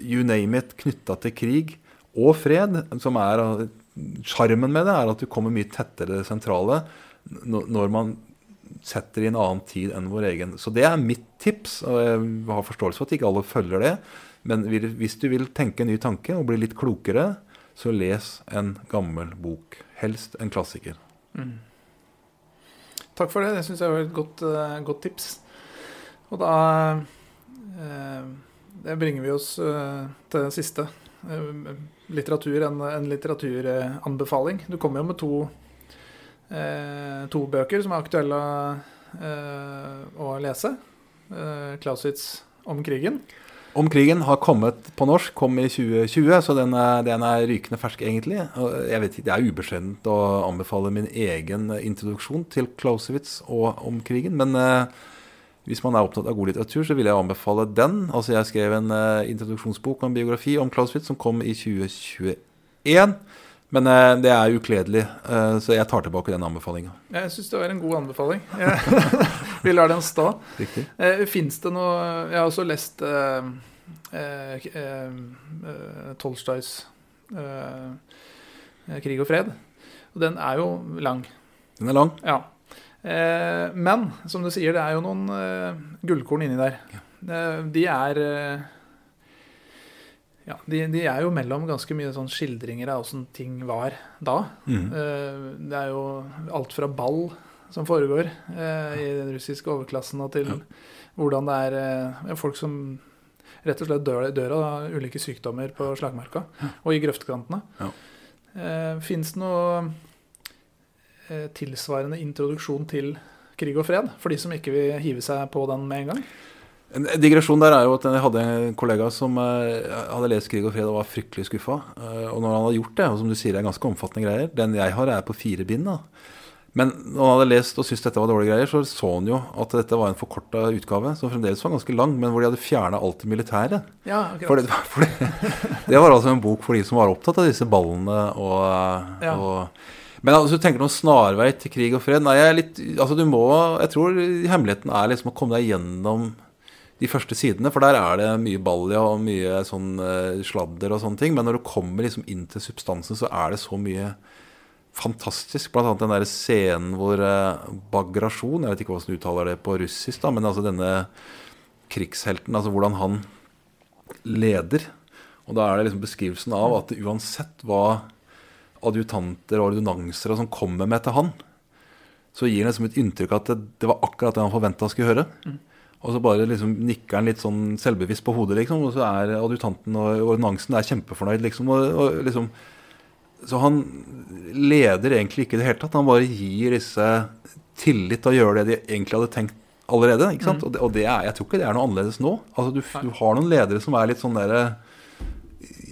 you name it, knytta til krig og fred. som er Sjarmen med det er at du kommer mye tettere det sentrale når man setter i en annen tid enn vår egen. Så det er mitt tips. og Jeg har forståelse for at ikke alle følger det. Men hvis du vil tenke en ny tanke og bli litt klokere, så les en gammel bok. Helst en klassiker. Mm. Takk for det. Det syns jeg var et godt, uh, godt, tips. Og da uh, Det bringer vi oss uh, til siste. litteratur, en, en litteraturanbefaling. Du kommer jo med to, to bøker som er aktuelle å lese. Klausitz om krigen. Om krigen har kommet på norsk, kom i 2020, så den er, den er rykende fersk, egentlig. Jeg vet ikke, Det er ubeskjedent å anbefale min egen introduksjon til Clausewitz og om krigen. Men eh, hvis man er opptatt av god litteratur, så vil jeg anbefale den. Altså Jeg skrev en uh, introduksjonsbok og en biografi om Clausewitz som kom i 2021. Men uh, det er ukledelig, så jeg tar tilbake den anbefalinga. Jeg syns det var en god anbefaling. Vi lar (laughs) den stå. Riktig. Fins det noe Jeg har også lest eh, eh, eh, eh Tolstojs eh, 'Krig og fred'. Og den er jo lang. Den er lang. Ja. men som du sier, det er jo noen gullkorn inni der. De er ja, de, de, er jo mellom ganske mye sånn skildringer av åssen ting var da. Mm. det er jo alt fra ball som foregår eh, i den russiske overklassen, og til ja. hvordan det er eh, folk som rett og slett dør, dør, av ulike sykdommer på slagmarka og i grøftekantene. Ja. Eh, Fins det noe eh, tilsvarende introduksjon til krig og fred for de som ikke vil hive seg på den med en gang? En digresjon der er jo at Jeg hadde en kollega som uh, hadde lest 'Krig og fred' og var fryktelig skuffa. Og når han hadde gjort det, og som du sier er ganske omfattende greier Den jeg har, er på fire bind. da men når han hadde lest og syntes dette var dårlige greier, så så han jo at dette var en forkorta utgave, som fremdeles var ganske lang, men hvor de hadde fjerna alt det militære. Ja, for, det, for det, (laughs) det, var altså en bok for de som var opptatt av disse ballene og, ja. og men altså, du tenker noen snarvei til krig og fred? Nei, jeg litt Altså, du må Jeg tror hemmeligheten er liksom å komme deg gjennom de første sidene, for der er det mye balja og mye sånn uh, sladder og sånne ting. Men når du kommer liksom inn til substansen, så er det så mye fantastisk. Blant annet den der scenen hvor uh, Bagrasjon Jeg vet ikke hvordan du uttaler det på russisk, da, men altså denne krigshelten, altså hvordan han leder. Og da er det liksom beskrivelsen av at uansett hva adjutanter og ordonanser som kommer med til han, så gir han liksom et inntrykk av at det, det var akkurat det han forventa skulle høre. Mm. Og så bare liksom nikker han litt sånn selvbevisst på hodet, liksom, og så er adjutanten og ordinansen er kjempefornøyd, liksom. og, og liksom så han leder egentlig ikke i det hele tatt. Han bare gir disse tillit til å gjøre det de egentlig hadde tenkt allerede. ikke sant? Mm. Og, det, og det er, jeg tror ikke det er noe annerledes nå. Altså Du, du har noen ledere som er litt sånn derre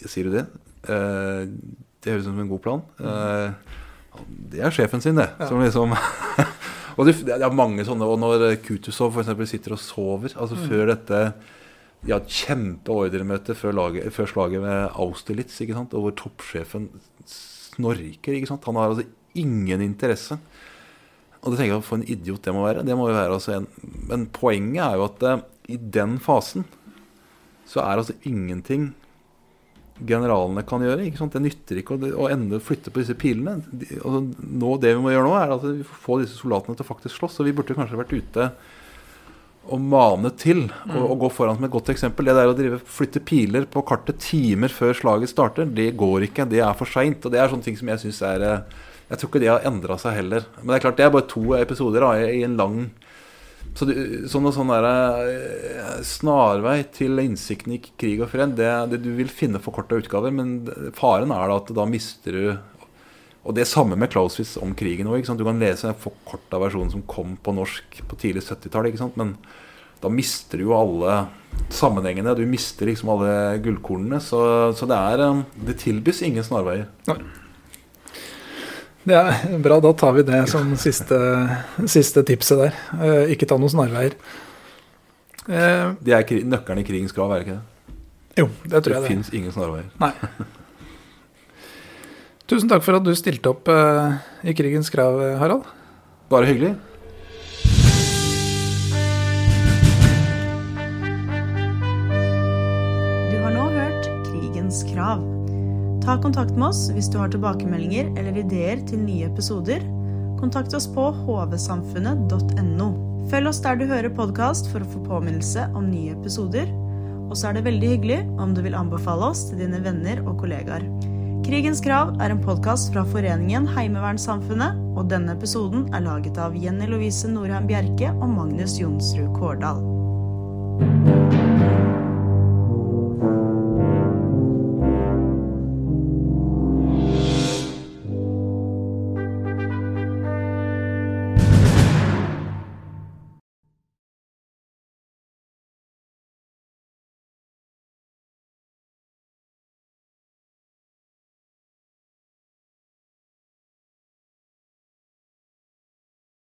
Sier du det? Uh, det høres ut som en god plan. Uh, det er sjefen sin, det. Ja. Som liksom (laughs) Og det, det, er mange sånne. Og når Kutusov f.eks. sitter og sover altså mm. før dette de har et kjempeordremøte før, før slaget ved Austerlitz, ikke sant? og hvor toppsjefen snorker. ikke sant? Han har altså ingen interesse. Og det tenker jeg For en idiot det må være. Det må jo være altså en, Men poenget er jo at uh, i den fasen så er altså ingenting generalene kan gjøre. ikke sant? Det nytter ikke å, å ende flytte på disse pilene. De, altså, nå, det vi må gjøre nå, er at vi får få disse soldatene til å faktisk slåss. Og vi burde kanskje vært ute og mane til og, mm. og, gå foran som et godt eksempel. Det der å drive, flytte piler på kartet timer før slaget starter, det går ikke. Det er for seint. Og det er sånne ting som jeg syns er eh, Jeg tror ikke det har endra seg heller. Men det er klart, det er bare to episoder da, i en lang så du, sånn, sånn der, eh, snarvei til innsikten i krig og fred, det, det du vil finne forkorta utgaver, men faren er da at da mister du og det samme med Clausewitz om krigen òg. Du kan lese en forkorta versjon som kom på norsk på tidlig 70-tall. Men da mister du jo alle sammenhengene. Du mister liksom alle gullkornene. Så, så det, er, um, det tilbys ingen snarveier. Nei. Det er bra, da tar vi det som siste, siste tipset der. Eh, ikke ta noen snarveier. Eh, Det er nøkkelen i krigens grav, er det ikke det? jo, det Det, tror jeg det. fins ingen snarveier. Nei. (laughs) Tusen takk for at du stilte opp uh, i krigens krav, Harald. Bare hyggelig. Du har nå hørt Krigens krav. Ta kontakt med oss hvis du har tilbakemeldinger eller ideer til nye episoder. Kontakt oss på hvsamfunnet.no. Følg oss der du hører podkast for å få påminnelse om nye episoder. Og så er det veldig hyggelig om du vil anbefale oss til dine venner og kollegaer. Krigens krav er en podkast fra foreningen Heimevernssamfunnet, og denne episoden er laget av Jenny Lovise Norheim Bjerke og Magnus Jonsrud Kårdal.